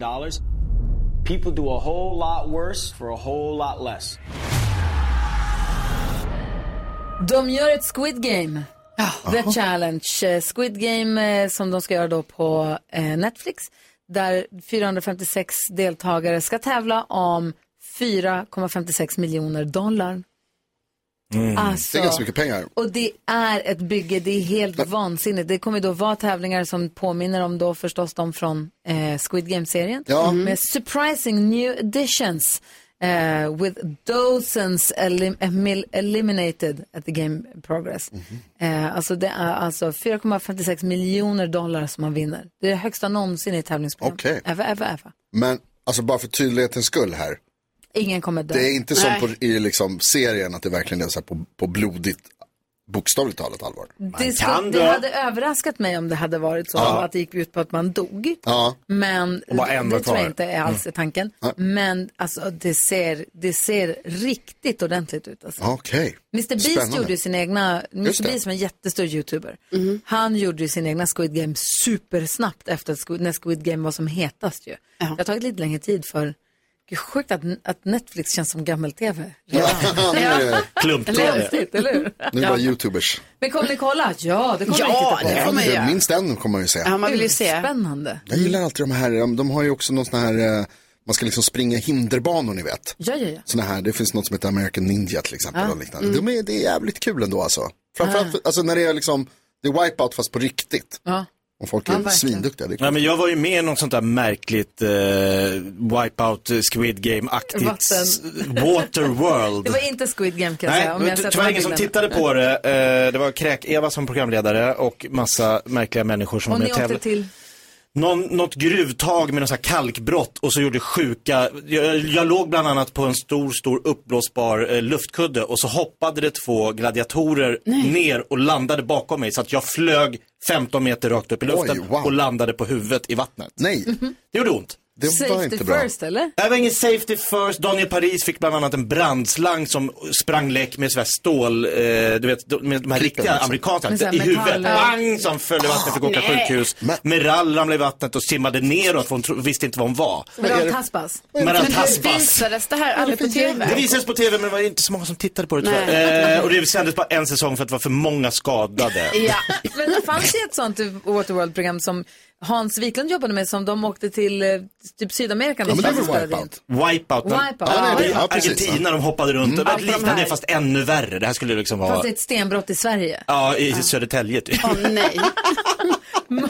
People do a whole lot worse for a whole lot less. De gör ett Squid Game. The Challenge. Eh, Squid Game eh, som de ska göra då på eh, Netflix. Där 456 deltagare ska tävla om 4,56 miljoner dollar. Alltså, Det är ganska mycket pengar. Och det är ett bygge, det är helt vansinnigt. Det kommer då vara tävlingar som påminner om då förstås de från eh, Squid Game-serien. Ja. Med surprising new additions. Eh, with dozens elim eliminated at the game progress. Eh, alltså det är alltså 4,56 miljoner dollar som man vinner. Det är det högsta någonsin i tävlingsprogram. Okej. Ever, ever, ever. Men alltså bara för tydlighetens skull här. Ingen kommer dö. Det är inte som på, i liksom serien att det verkligen är så här på, på blodigt, bokstavligt talat allvar. Det, skulle, det hade överraskat mig om det hade varit så Ja. att det gick ut på att man dog. Ja. Men det var tror jag inte är alls är tanken. Nej. Men alltså, det, ser, det ser riktigt ordentligt ut. Alltså. Okej. Mr Beast Spännande. gjorde ju sin egna, Mr. Beast som är en jättestor youtuber. Han gjorde ju sin egna Squid Game supersnabbt efter att Squid, när Squid Game var som hetast ju. Det har tagit lite längre tid för, Gud, sjukt att, att Netflix känns som gammel-tv. Nu är det- Konstigt, eller hur? Nu är det bara youtubers. Men kommer ni kolla? Ja, det kommer Ja, vi titta på. det Ja. Minst en kommer man ju se. Ja, man vill ju se. Spännande. Jag gillar alltid de här, de- har ju också någon sån här, eh, man ska liksom springa hinderbanor ni vet. Ja, ja, ja. Såna här, det finns något som heter American Ninja till exempel. Ja. Och liknande. Mm. De är, det är jävligt kul ändå alltså. Framförallt alltså, när det är liksom, det är wipeout fast på riktigt. Ja. Och folk Ja, är verkligen. svinduktiga. Det är Nej, men jag var ju med i något sånt där märkligt eh, Wipeout eh, Squid Game-aktigt. Waterworld. Det var inte Squid Game kan jag säga. Om det jag var tyvärr ingen som tittade på det. Eh, det var Kräk-Eva som programledare och massa märkliga människor som Och var med och åkte tävlade. till? Någon, något gruvtag med någon sån här kalkbrott och så gjorde sjuka, jag, jag låg bland annat på en stor, stor uppblåsbar eh, luftkudde och så hoppade det två gladiatorer ner och landade bakom mig så att jag flög 15 meter rakt upp i luften Oj, wow. och landade på huvudet i vattnet. Nej, Det gjorde ont. Safety first, eller? Det var ingen safety first. Daniel Paris fick bland annat en brandslang som sprang läck med sådär stål, eh, du vet, med de här riktiga amerikanska, i huvudet. Bang! Som föll i vattnet, fick åka sjukhus. Meral ramlade i vattnet och simmade neråt för hon visste inte var hon var. Meral Taspas. Meral Taspas. visades det här aldrig på tv? Det visades på tv men det var inte så många som tittade på det tyvärr. Eh, och det sändes bara en säsong för att det var för många skadade. Ja, men det fanns ju ett sånt Waterworld-program som Hans Wiklund jobbade med som de åkte till eh, typ Sydamerika. Ja, men det spelade Wipeout? Wipeout. men- Wipeout. Ja, det är Ja, Argentina, de hoppade runt. Mm. Det var de liknande här. fast ännu värre. Det här skulle liksom Fast vara... det är ett stenbrott i Sverige. Ja, i Södertälje typ. Åh nej.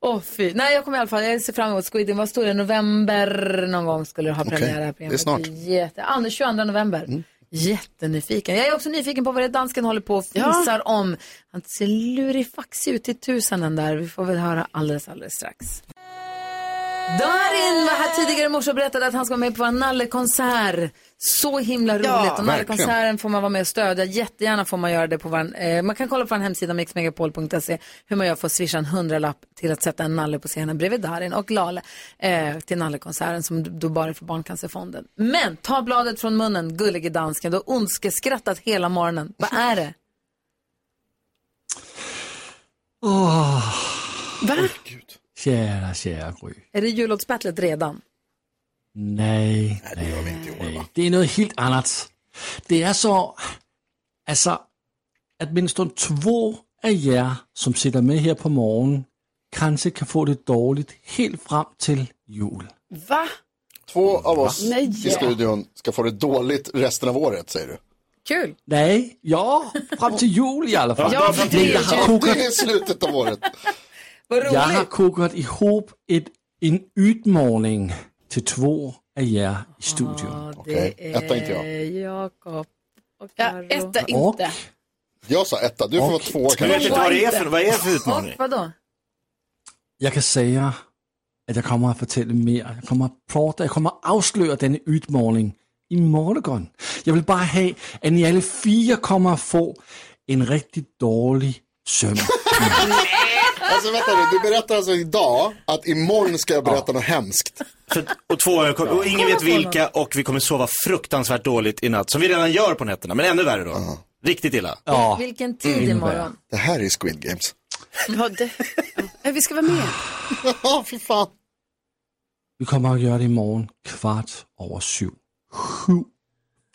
Åh fy. Nej, jag kommer i alla fall, jag ser fram emot Squid Game. Vad står det? November någon gång skulle det ha premiär. här det är snart. Mm. Jätte... Ja, 22 november. Jättenyfiken. Jag är också nyfiken på vad det är dansken håller på och fisar om. Han ser lurifaxig ut till tusen den där. Vi får väl höra alldeles, alldeles strax. Darin var här tidigare i morse och berättade att han ska vara med på en nallekonsert. Så himla roligt. Ja, och nallekonserten får man vara med och stödja. Jättegärna får man göra det på vår, eh, man kan kolla på vår hemsida mixmegapol.se hur man gör för att swisha en hundralapp till att sätta en nalle på scenen bredvid Darin och Lale eh, till nallekonserten som då bara är för Barncancerfonden. Men ta bladet från munnen, gullige dansken. Du har ondskeskrattat hela morgonen. Vad är det? Åh, Va? kära, kära Gry. Är det jullåtsbattlet redan? Nej, nej, det gör vi inte i år, Det är något helt annat. Det är så, alltså, att åtminstone två av er som sitter med här på morgonen kanske kan få det dåligt helt fram till jul. Va? Två av oss Nej. i studion ska få det dåligt resten av året säger du. Kul. Nej, ja, fram till jul i alla fall. Ja, jag har kokat det är slutet av året. Vad roligt. Jag har kokat ihop ett, en utmaning till två av er i studion. Det Etta inte jag. är Jakob och Ja, etta Och inte. Jag sa etta, du får vara Och- tvåa. Jag vet inte vad det är för, vad är det för Och utmaning? vadå? jag kan säga att jag kommer att fortælle mer. Jag kommer att prata, jag kommer att avslöja denna utmaning i morgon. Jag vill bara ha att ni alla fyra kommer att få en riktigt dålig sömn. Alltså vänta nu, du berättar alltså idag att imorgon ska jag berätta något hemskt. För, och två, och ingen vet vilka och vi kommer sova fruktansvärt dåligt i natt. Som vi redan gör på nätterna, men ännu värre då. Riktigt illa. Ja, Vilken tid Mm. imorgon? Det här är Squid Games. Ja, det... ja, vi ska vara med. Ja, fy fan. Vi kommer att göra det imorgon kvart över sju. Sju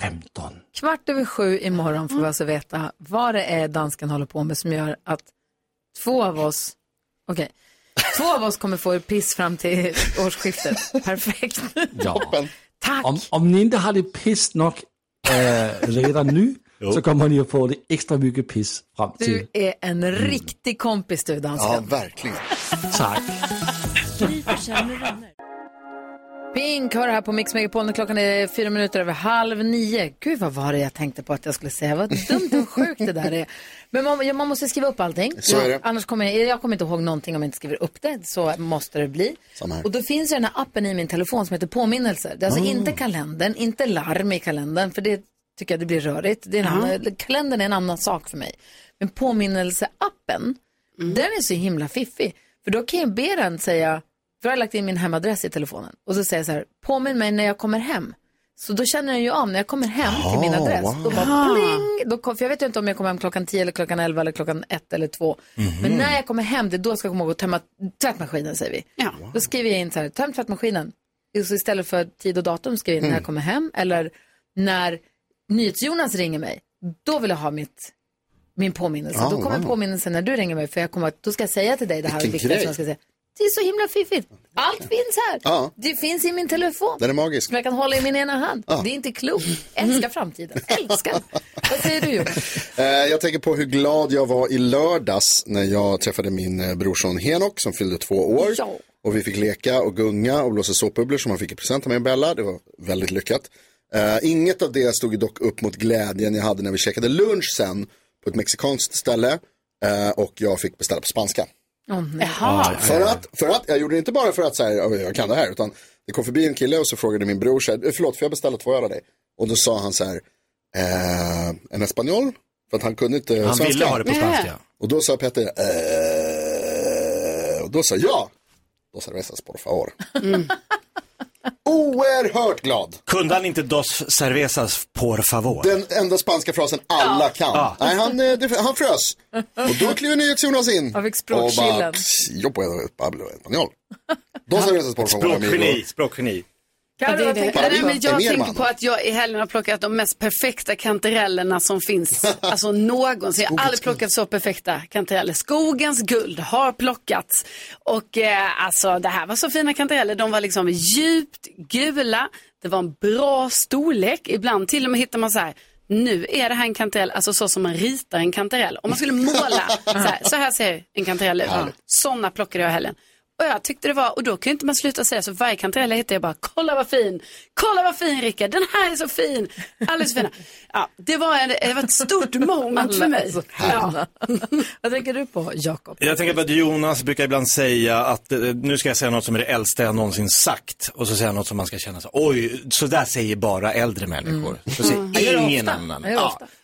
femton. Kvart över sju imorgon får vi alltså veta vad det är dansken håller på med som gör att två av oss, okej, två av oss kommer få piss fram till årsskiftet. Perfekt. Ja. Tack. Om, om ni inte har det piss nog äh, redan nu så kommer ni att få det extra mycket piss fram till. Du är en riktig kompis du, dansken. Ja, verkligen. Tack. Pink det här på Mix Megapol när klockan är fyra minuter över halv nio. Gud vad var det jag tänkte på att jag skulle säga. Vad dumt och sjukt det där är. Men man, man måste skriva upp allting. Så är det. Annars kommer jag, jag kommer inte ihåg någonting om jag inte skriver upp det. Så måste det bli. Och då finns det den här appen i min telefon som heter påminnelser. Det är alltså Ah. inte kalendern, inte larm i kalendern. För det tycker jag det blir rörigt. Det är en annan, kalendern är en annan sak för mig. Men påminnelseappen, den är så himla fiffig. För då kan jag be den säga, jag har lagt in min hemadress i telefonen. Och så säger jag så här, påminn mig när jag kommer hem. Så då känner den ju av när jag kommer hem till min adress. wow. Då bara pling. Då kom, för jag vet ju inte om jag kommer hem klockan 10 eller klockan 11 eller klockan 1 eller 2. Men när jag kommer hem, det är då jag ska komma ihåg att tömma tvättmaskinen säger vi. Ja. Då skriver jag in så här, töm tvättmaskinen. Så istället för tid och datum skriver jag in när jag kommer hem. Eller när NyhetsJonas ringer mig, då vill jag ha mitt, min påminnelse. Ah, då kommer wow. påminnelsen när du ringer mig, för jag kommer, att- då ska jag säga till dig det här Vilken grej. som jag ska säga. Det är så himla fiffigt. Allt finns här. Ja. Det finns i min telefon. Den är magisk. Som jag kan hålla i min ena hand. Det är inte klokt. Älskar framtiden. Älskar. Vad säger du Jonas? Eh, jag tänker på hur glad jag var i lördags när jag träffade min eh, brorson Henok som fyllde två år. Ja. Och vi fick leka och gunga och blåsa såpbubblor som han fick i present av mig och Bella. Det var väldigt lyckat. Eh, inget av det stod dock upp mot glädjen jag hade när vi käkade lunch sen på ett mexikanskt ställe. Och jag fick beställa på spanska. Åh, nej. För att, för att, jag gjorde det inte bara för att säga, jag kan det här, utan det kom förbi en kille och så frågade min bror, så här, "Eh, förlåt, får jag beställa två öl av dig? Och då sa han så här, eh, en espanjol? För att han kunde inte Han svenska. ville ha det på spanska. Och då sa Petter, eh, och då sa jag, dos cervezas por favor. Oerhört glad. Kunde han inte dos cervezas por favor? Den enda spanska frasen alla kan. Ja. Nej, han, eh, det, han frös. Och då klev NyhetsJonas in. Han fick Och språkchillen. bara, "Pss, yo puedo hablo español. Dos cervezas por favor. Språkgeni, språkgeni. Är det. tänker du? Nej, men jag tänker man. på att jag i helgen har plockat de mest perfekta kantarellerna som finns. Alltså någonsin. Jag har aldrig plockat så perfekta kantareller. Skogens guld har plockats. Och eh, alltså det här var så fina kantareller. De var liksom djupt gula. Det var en bra storlek. Ibland till och med hittar man så här. Nu är det här en kantarell, alltså så som man ritar en kantarell. Om man skulle måla, så här, så här ser en kantarell ut. Sådana plockade jag i helgen. Och jag tyckte det var, och då kan ju inte man sluta säga så varje kantarell jag hittar jag bara, kolla vad fin, kolla vad fin Rickard, den här är så fin, alldeles fina. Ja, det var, en, det var ett stort moment för mig. Ja. Vad tänker du på, Jakob? Jag tänker på att Jonas brukar ibland säga att eh, nu ska jag säga något som är det äldsta jag någonsin sagt. Och så säger han något som man ska känna så, oj, så där säger bara äldre människor. Så säger det ingen annan.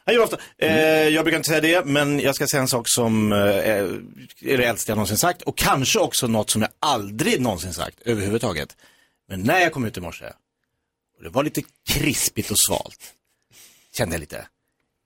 Han gör ofta. Mm. Eh, jag brukar inte säga det, men jag ska säga en sak som eh, är det äldsta jag någonsin sagt. Och kanske också något som jag aldrig någonsin sagt överhuvudtaget. Men när jag kom ut i morse, och det var lite krispigt och svalt, kände jag lite,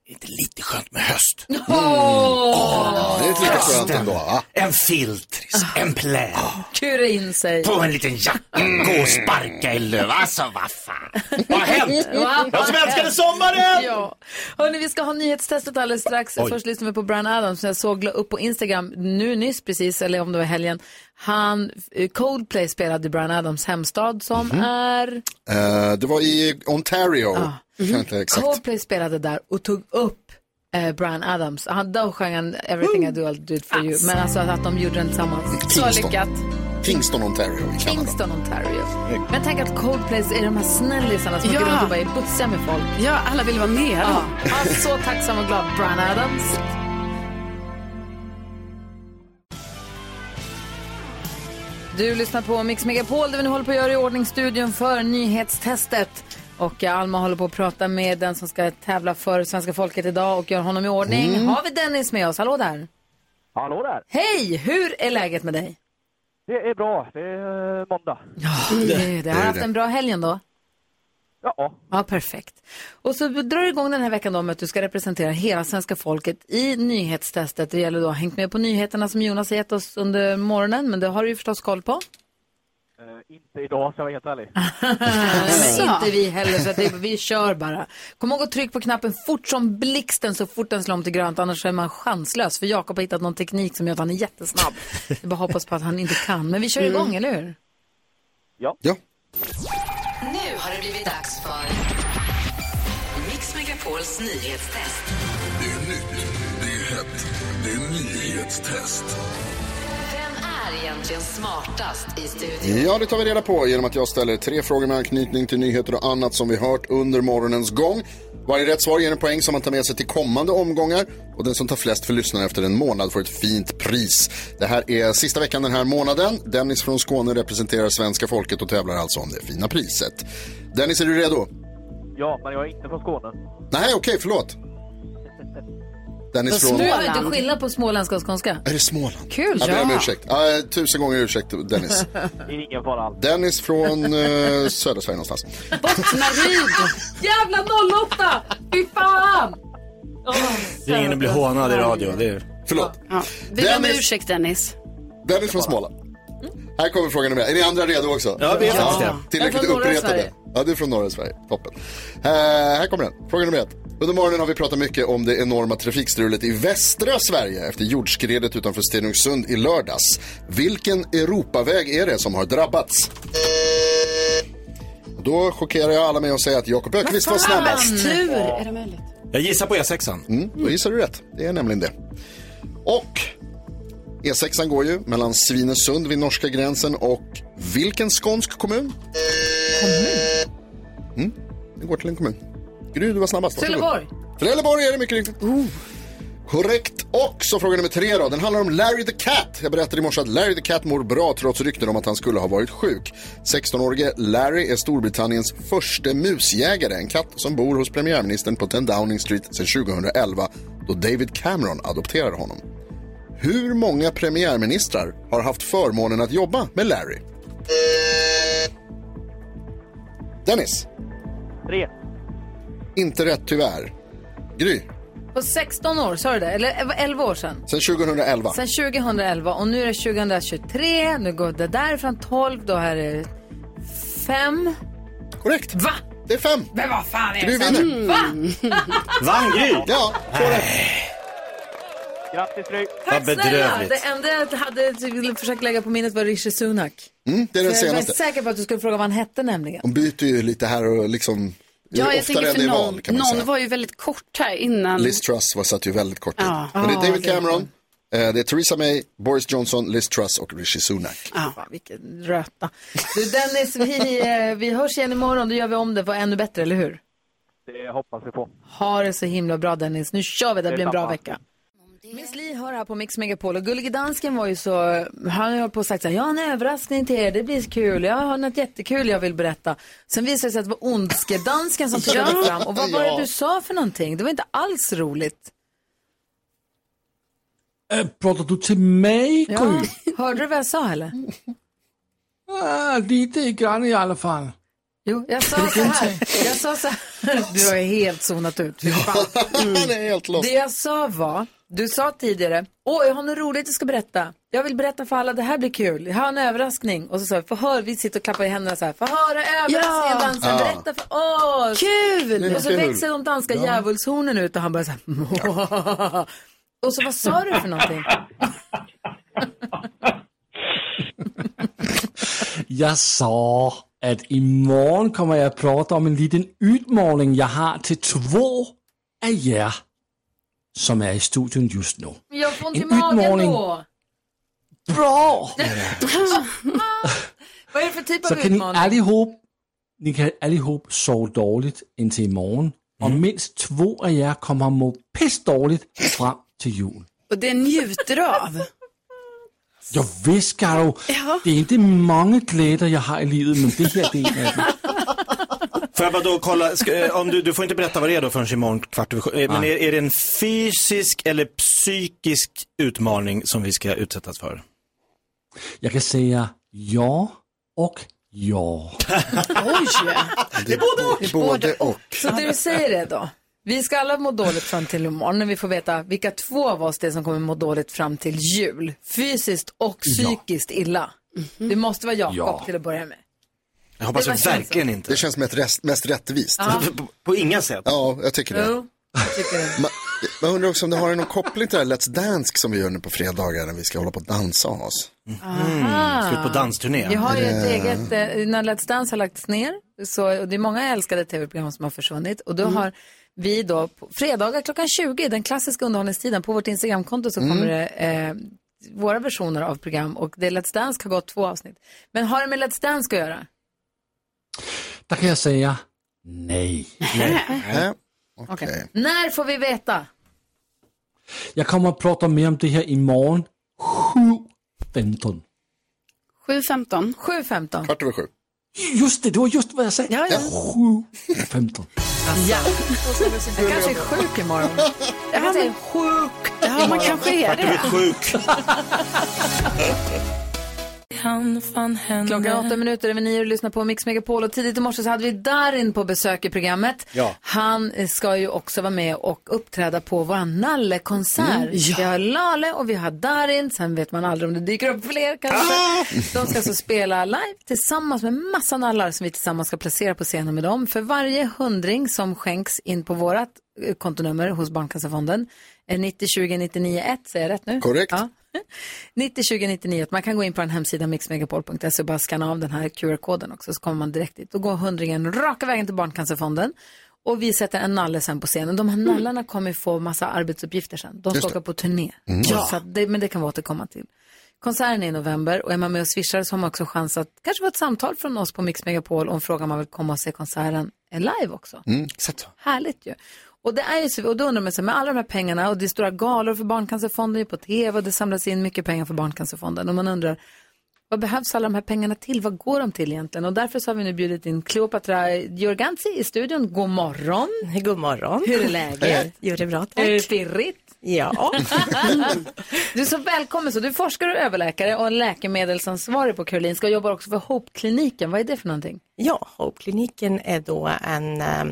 inte lite skönt med höst? Ja, det är lika skönt ändå. Va? En filtris, en pläd. Kura in sig. På en liten jacka, gå och sparka i löv. Alltså vad fan. Vad har hänt? Jag som älskade sommaren! Ja. Hörrni, vi ska ha nyhetstestet alldeles strax. Oj. Först lyssnar vi på Brian Adams som jag såg la upp på Instagram nu nyss precis, eller om det var helgen. Han, eh, Coldplay spelade i Brian Adams hemstad som Mhm. är... Eh, det var i Ontario. Inte exakt. Coldplay spelade där och tog upp eh, Brian Adams. Han, då sjöng han Everything I do I'll do it for you. Men alltså att de gjorde den tillsammans. Så Kingston. lyckat. Kingston, Ontario i Kanada. Kingston, Ontario. Men tänk att Coldplay är de här snällisarna som Ja. åker runt och bara är bussiga med folk. ja, alla vill vara med. Ja, han är så tacksam och glad, Brian Adams. Du lyssnar på Mix Megapol där vi nu håller på att göra i ordning studion för nyhetstestet. Och Alma håller på att prata med den som ska tävla för svenska folket idag och göra honom i ordning. Mm. Har vi Dennis med oss? Hallå där! Hallå där! Hej! Hur är läget med dig? Det är bra, det är eh, måndag. Det, det har haft en bra helg ändå. Ja. Ja, perfekt. Och så drar du igång den här veckan då med att du ska representera hela svenska folket i nyhetstestet. Det gäller då hängt med på nyheterna som Jonas har gett oss under morgonen, men det har du ju förstås koll på. Eh, inte idag, ska jag vara helt ärlig. Men inte vi heller, så det, vi kör bara. Kom ihåg att trycka på knappen fort som blixten så fort den slår om till grönt, annars är man chanslös. För Jakob har hittat någon teknik som gör att han är jättesnabb. Jag bara hoppas på att han inte kan. Men vi kör igång, eller hur? Ja. ja. Nu har det blivit dags för Mix Megapols nyhetstest. Det är nytt, det är hett, det är nyhetstest. Egentligen smartast i studion? Ja, det tar vi reda på genom att jag ställer tre frågor med anknytning till nyheter och annat som vi hört under morgonens gång. Varje rätt svar ger en poäng som man tar med sig till kommande omgångar och den som tar flest för lyssnarna efter en månad får ett fint pris. Det här är sista veckan den här månaden. Dennis från Skåne representerar svenska folket och tävlar alltså om det fina priset. Dennis, är du redo? Ja, men jag är inte från Skåne. Nej, okej, förlåt. Dennis från... Du har inte skillnad på småländska och skånska? Är det Småland? Kul, Jag ber om ursäkt. Ja, tusen gånger ursäkt, Dennis. Ingen fara alls. Dennis från eh, södra Sverige någonstans. Bottnaryd! Jävla 08! Fy fan! Det är ingen att bli hånad i radio. Det är... Förlåt. Ja. Vi ber om Dennis- ursäkt Dennis. Dennis från Småland. Här kommer frågan nummer ett. Är ni andra redo också? Ja, vi är faktiskt det. Tillräckligt uppretade. Ja, du är från norra Sverige. Toppen. Eh, här kommer den. Fråga nummer ett. Under morgonen har vi pratat mycket om det enorma trafikstrulet i västra Sverige efter jordskredet utanför Stenungsund i lördags. Vilken Europaväg är det som har drabbats? Då chockerar jag alla med att säga att Jakob Öqvist var snabbast. Tur, är det möjligt? Jag gissar på E6an. Mm, då gissar du rätt. Det är nämligen det. Och E6 går ju mellan Svinesund vid norska gränsen och vilken skånsk kommun? Mm, den går till en kommun. Gry, du var snabbast. Trelleborg. Trelleborg är det mycket riktigt. Korrekt. Och så fråga nummer tre då. Den handlar om Larry the Cat. Jag berättade i morse att Larry the Cat mår bra trots rykten om att han skulle ha varit sjuk. 16-årige Larry är Storbritanniens första musjägare. En katt som bor hos premiärministern på 10 Downing Street sedan 2011 då David Cameron adopterade honom. Hur många premiärministrar har haft förmånen att jobba med Larry? Dennis? Tre. Inte rätt tyvärr. Gry? På 16 år, sa du det? Eller 11 år sedan? Sen 2011. Sen 2011 och nu är det 2023. Nu går det därifrån 12, då här är det 5. Korrekt. Va? Det är fem. Men vad fan är Gry det? som- vinner. Va? Vann Gry? Ja, två rätt. Grattis Gry. Tack Vad snälla. bedrövligt. Det enda jag hade försökt lägga på minnet var Rishi Sunak. Mm, det är den För jag var senaste. säker på att du skulle fråga vad han hette nämligen. De byter ju lite här och liksom Ja, jag oftare tänker än för någon, val kan man någon säga. var ju väldigt kort här innan. Liz Truss var satt ju väldigt kort tid. Ja. Men det är Ja, David det är Cameron, eh, det är Theresa May, Boris Johnson, Liz Truss och Rishi Sunak. Fan, vilken röta. Du Dennis, vi, eh, vi hörs igen imorgon. Då gör vi om det för ännu bättre, eller hur? Det hoppas vi på. Ha det så himla bra Dennis. Nu kör vi, det blir en bra Detsamma. vecka. Miss Li hör här på Mix Megapol och Gullige Dansken var ju så, han har ju på och sagt så här, jag har en överraskning till er, det blir kul, jag har något jättekul jag vill berätta. Sen visade det sig att det var Ondskedansken som tog Ja. fram och vad var det Ja. du sa för någonting? Det var inte alls roligt. Äh, pratar du till mig? Ja. Hörde du vad jag sa eller? Ah, lite grann i alla fall. Jo, jag sa så här. Jag sa så här. Du har helt zonat ut. Är helt lost. Det jag sa var, du sa tidigare, åh jag har något roligt jag ska berätta. Jag vill berätta för alla, det här blir kul. Jag har en överraskning. Och så sa jag, få höra, vi sitter och klappar i händerna så här, få höra överraskningen Ja. dansen, Ja. berätta för oss. Kul! Och så växer de danska djävulshornen ut och han bara så här, Och så vad sa du för någonting? Jag sa att imorgon kommer jag att prata om en liten utmaning jag har till två av er som är i studion just nu. Jag får ont i En magen utmaning. då. Bra! Vad är det för typ Så av kan ni utmaning? allihop, ni kan allihop sova dåligt indtil imorgon. Och minst två av er kommer att må pissdåligt fram till jul. Och det njuter du av. Jag visst, Karo. Ja. Det är inte många glädjer jag har i livet, men det här det är en av dem. Får jag bara då kolla, ska, eh, om du, du får inte berätta vad det är då förrän imorgon kvart över sju. Eh, Men är, är det en fysisk eller psykisk utmaning som vi ska utsättas för? Jag kan säga ja och ja. Oj! Det är både och. Både och. Så det du säger är då, vi ska alla må dåligt fram till imorgon när vi får veta vilka två av oss det är som kommer må dåligt fram till jul. Fysiskt och psykiskt illa. Det måste vara Jakob Ja. till att börja med. Jag hoppas Det verkligen inte. Det känns som ett rest, mest rättvist. Ja. På, på inga sätt. Ja, jag tycker det. Jo, jag tycker det. Man, man undrar också om det har någon koppling till det här Let's Dance som vi gör nu på fredagar när vi ska hålla på och dansa och oss. Aha. Slut på dansturné. Vi har ju ett Eh. eget, eh, när Let's Dance har lagts ner, så, och det är många älskade tv-program som har försvunnit. Och då Mm. har vi då, på fredagar klockan 20, den klassiska underhållningstiden, på vårt Instagramkonto så kommer Mm. det eh, våra versioner av program och det Let's Dance har gått två avsnitt. Men har det med Let's Dance att göra? Der kan jeg sige nej. Nej. Okej. När får vi veta? Jeg kommer at prate mere om det her i morgen 7.15. 7.15. 7.15. Kvart över sju. Just det, det var just vad jag sa. Ja, ja. 7.15. Ja. Jag kanske är sjuk imorgon. Jag kanske är sjuk. Ja, man kanske är Vart är vi det. sjuk? Klockan åtta minuter över nio och lyssnar på Mix Megapol och tidigt i morse så hade vi Darin på besök i programmet. Ja. Han eh, ska ju också vara med och uppträda på vår Nalle-konsert. Mm, ja. Vi har Lale och vi har Darin, sen vet man aldrig om det dyker upp fler kanske. Ah! De ska alltså spela live tillsammans med massa nallar som vi tillsammans ska placera på scenen med dem. För varje hundring som skänks in på vårat eh, kontonummer hos Barncancerfonden, är 90 20 99 1, säger jag rätt nu? Korrekt. Ja. 90 20 99 Man kan gå in på den hemsidan mixmegapol.se och bara scanna av den här QR-koden också så kommer man direkt dit. Då går hundringen raka vägen till Barncancerfonden och vi sätter en nalle sen på scenen. De här nallarna kommer få massa arbetsuppgifter sen. De ska åka på turné. Mm. Så Ja. att det, men det kan vi återkomma till. Konserten är i november och är man med och swishar så har man också chans att kanske få ett samtal från oss på Mix Megapol om frågan man vill komma och se konserten live också. Mm. Exakt så. Härligt ju. Och, det är ju så, och då undrar man sig, med alla de här pengarna och det är stora galor för Barncancerfonden på tv och det samlas in mycket pengar för Barncancerfonden och man undrar, vad behövs alla de här pengarna till? Vad går de till egentligen? Och därför så har vi nu bjudit in Cleopatra Jorganzi i studion. God morgon. God morgon. Hur är läget? Jo, det är bra, tack. Är det pirrigt? Ja. du är så välkommen. Så du är forskare och överläkare och läkemedelsansvarig på Karolinska och jobbar också för Hope-kliniken. Vad är det för någonting? Ja, Hope-kliniken är då en eh,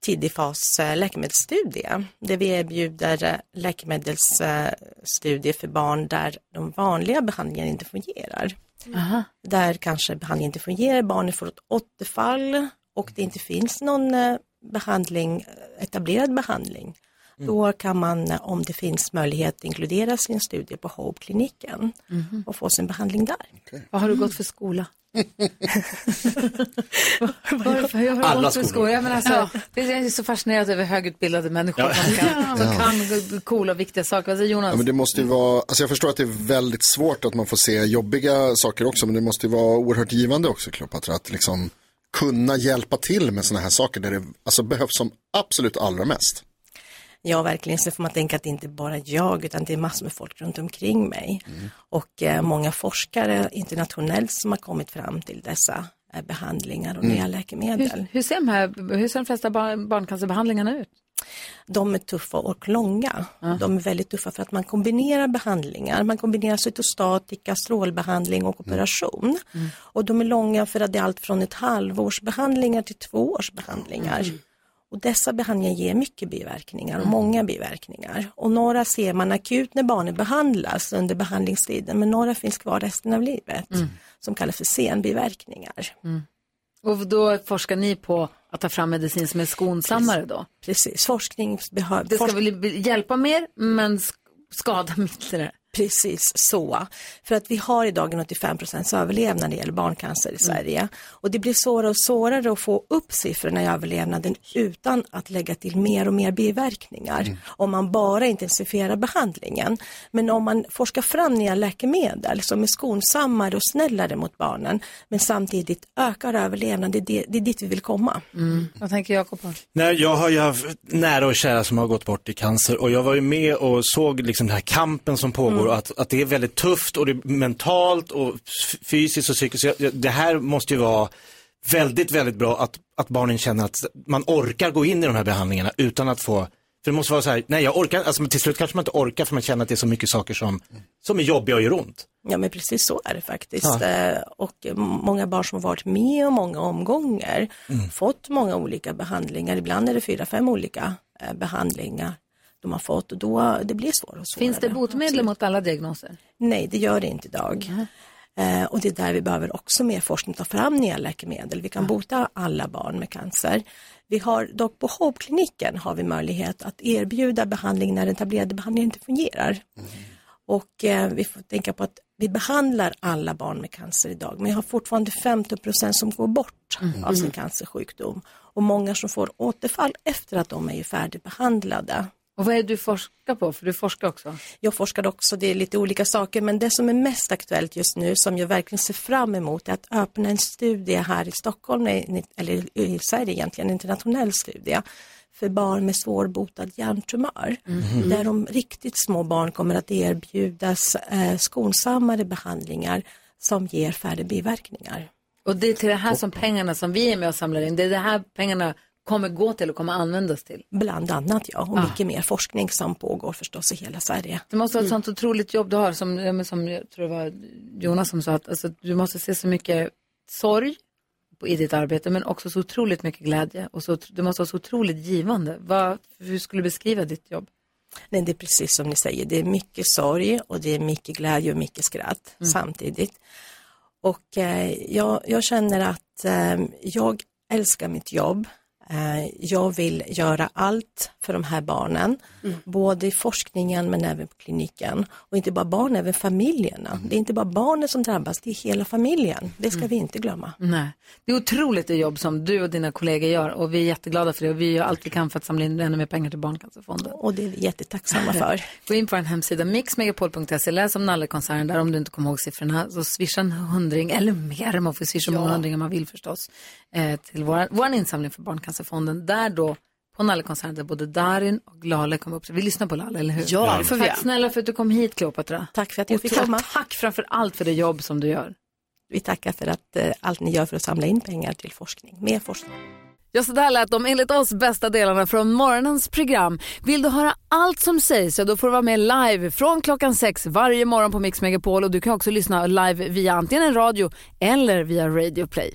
tidig fas eh, läkemedelsstudie där vi erbjuder eh, läkemedelsstudier för barn där de vanliga behandlingarna inte fungerar. Aha. Där kanske behandlingen inte fungerar, barnet får ett återfall och det inte finns någon eh, behandling, eh, etablerad behandling. Då kan man, om det finns möjlighet, inkludera sin studie på Hope-kliniken Mhm. och få sin behandling där. Vad har du gått för skola? Vad har du för- hur har du Alla skolor. Jag, menar, alltså, Ja. Jag är så fascinerad över högutbildade människor Ja. som, kan, som Ja. kan coola och viktiga saker. Säger Jonas? Ja, men det måste ju vara, alltså jag förstår att det är väldigt svårt att man får se jobbiga saker också, men det måste ju vara oerhört givande också, Kleopatra, att liksom kunna hjälpa till med sådana här saker där det alltså, behövs som absolut allra mest. Ja, verkligen. Så får man tänka att det inte bara är jag, utan det är massor med folk runt omkring mig. Och eh, många forskare internationellt som har kommit fram till dessa eh, behandlingar och Mm. nya läkemedel. hur, hur, ser de här, hur ser de flesta barn, barncancerbehandlingarna ut? De är tuffa och långa. De är väldigt tuffa för att man kombinerar behandlingar. Man kombinerar cytostatika, strålbehandling och operation. Och de är långa för att det är allt från ett halvårsbehandlingar till två års behandlingar. Och dessa behandlingar ger mycket biverkningar och många biverkningar. Och några ser man akut när barnet behandlas under behandlingstiden, men några finns kvar resten av livet, Mm. som kallas för senbiverkningar. Och då forskar ni på att ta fram medicin som är skonsammare då? Precis, forskning behövs. Det ska väl hjälpa mer, men sk- skada mindre? Precis så. För att vi har idag en 85 överlevnad när det gäller barncancer i Sverige. Och det blir svårare och svårare att få upp siffrorna i överlevnaden utan att lägga till mer och mer biverkningar. Om man bara intensifierar behandlingen. Men om man forskar fram nya läkemedel som är skonsammare och snällare mot barnen men samtidigt ökar överlevnaden, det är, det, det är dit vi vill komma. Vad tänker Jakob på? Nej, jag har ju haft nära och kära som har gått bort i cancer och jag var ju med och såg liksom den här kampen som pågår och att, att det är väldigt tufft och det är mentalt och fysiskt och psykiskt. Det här måste ju vara väldigt, väldigt bra att, att barnen känner att man orkar gå in i de här behandlingarna utan att få, för det måste vara så här, nej jag orkar, alltså till slut kanske man inte orkar för man känner att det är så mycket saker som, som är jobbiga och gör ont. Ja men precis så är det faktiskt. Ja. Eh, Och många barn som har varit med om många omgångar, Mm. fått många olika behandlingar, ibland är det fyra, fem olika eh, behandlingar de har fått och då det blir svårare och svårare. Finns det botemedel mot alla diagnoser? Nej, det gör det inte idag. Eh, och det är där vi behöver också mer forskning, ta fram nya läkemedel. Vi kan bota alla barn med cancer. Vi har dock på Hope-kliniken har vi möjlighet att erbjuda behandling när den etablerade behandlingen inte fungerar. Och eh, vi får tänka på att vi behandlar alla barn med cancer idag, men jag har fortfarande 50% som går bort av sin cancersjukdom. Och många som får återfall efter att de är färdigbehandlade. Och vad är det du forskar på? För du forskar också. Jag forskar också, det är lite olika saker, men det som är mest aktuellt just nu som jag verkligen ser fram emot är att öppna en studie här i Stockholm, eller i Sverige egentligen, en internationell studie för barn med svårbotad hjärntumör. Mhm. Där de riktigt små barn kommer att erbjudas eh, skonsammare behandlingar som ger färre biverkningar. Och det är till det här som pengarna som vi är med och samlar in, det är det här pengarna kommer gå till och kommer användas till. Bland annat ja, och Ah. mycket mer forskning som pågår förstås i hela Sverige. Det måste vara ett sånt otroligt jobb du har, som, som jag tror det var Jonas som sa, att alltså, du måste se så mycket sorg på, i ditt arbete, men också så otroligt mycket glädje. Och så, det måste vara så otroligt givande. Vad, hur skulle du beskriva ditt jobb? Nej, det är precis som ni säger, det är mycket sorg och det är mycket glädje och mycket skratt samtidigt. Och eh, jag, jag känner att eh, jag älskar mitt jobb. Eh, jag vill göra allt för de här barnen, både i forskningen men även på kliniken. Och inte bara barn, även familjerna. Det är inte bara barnen som drabbas, det är hela familjen. Det ska vi inte glömma. Nej, det är otroligt det jobb som du och dina kollegor gör och vi är jätteglada för det och vi gör allt vi kan för att samla in ännu mer pengar till Barncancerfonden. Och det är vi jättetacksamma för. Gå in på en hemsida, mixmegapol.se, läs om Nallekonserten där om du inte kommer ihåg siffrorna. Så swisha en hundring eller mer, man får swisha hur många hundringar man vill förstås, eh, till vår, vår insamling för Barncancerfonden. Där då på Nallekonserten där både Darin och Lale kom upp. Vi lyssnar på Lale, eller hur? Ja, det får vi Tack göra. snälla för att du kom hit Kleopatra. Tack för att jag fick Och komma. Tack framför allt för det jobb som du gör. Vi tackar för att eh, allt ni gör för att samla in pengar till forskning, mer forskning. Ja, så där lät de enligt oss bästa delarna från morgonens program. Vill du höra allt som sägs så då får du vara med live från klockan sex varje morgon på Mix Megapol och du kan också lyssna live via antingen en radio eller via Radio Play.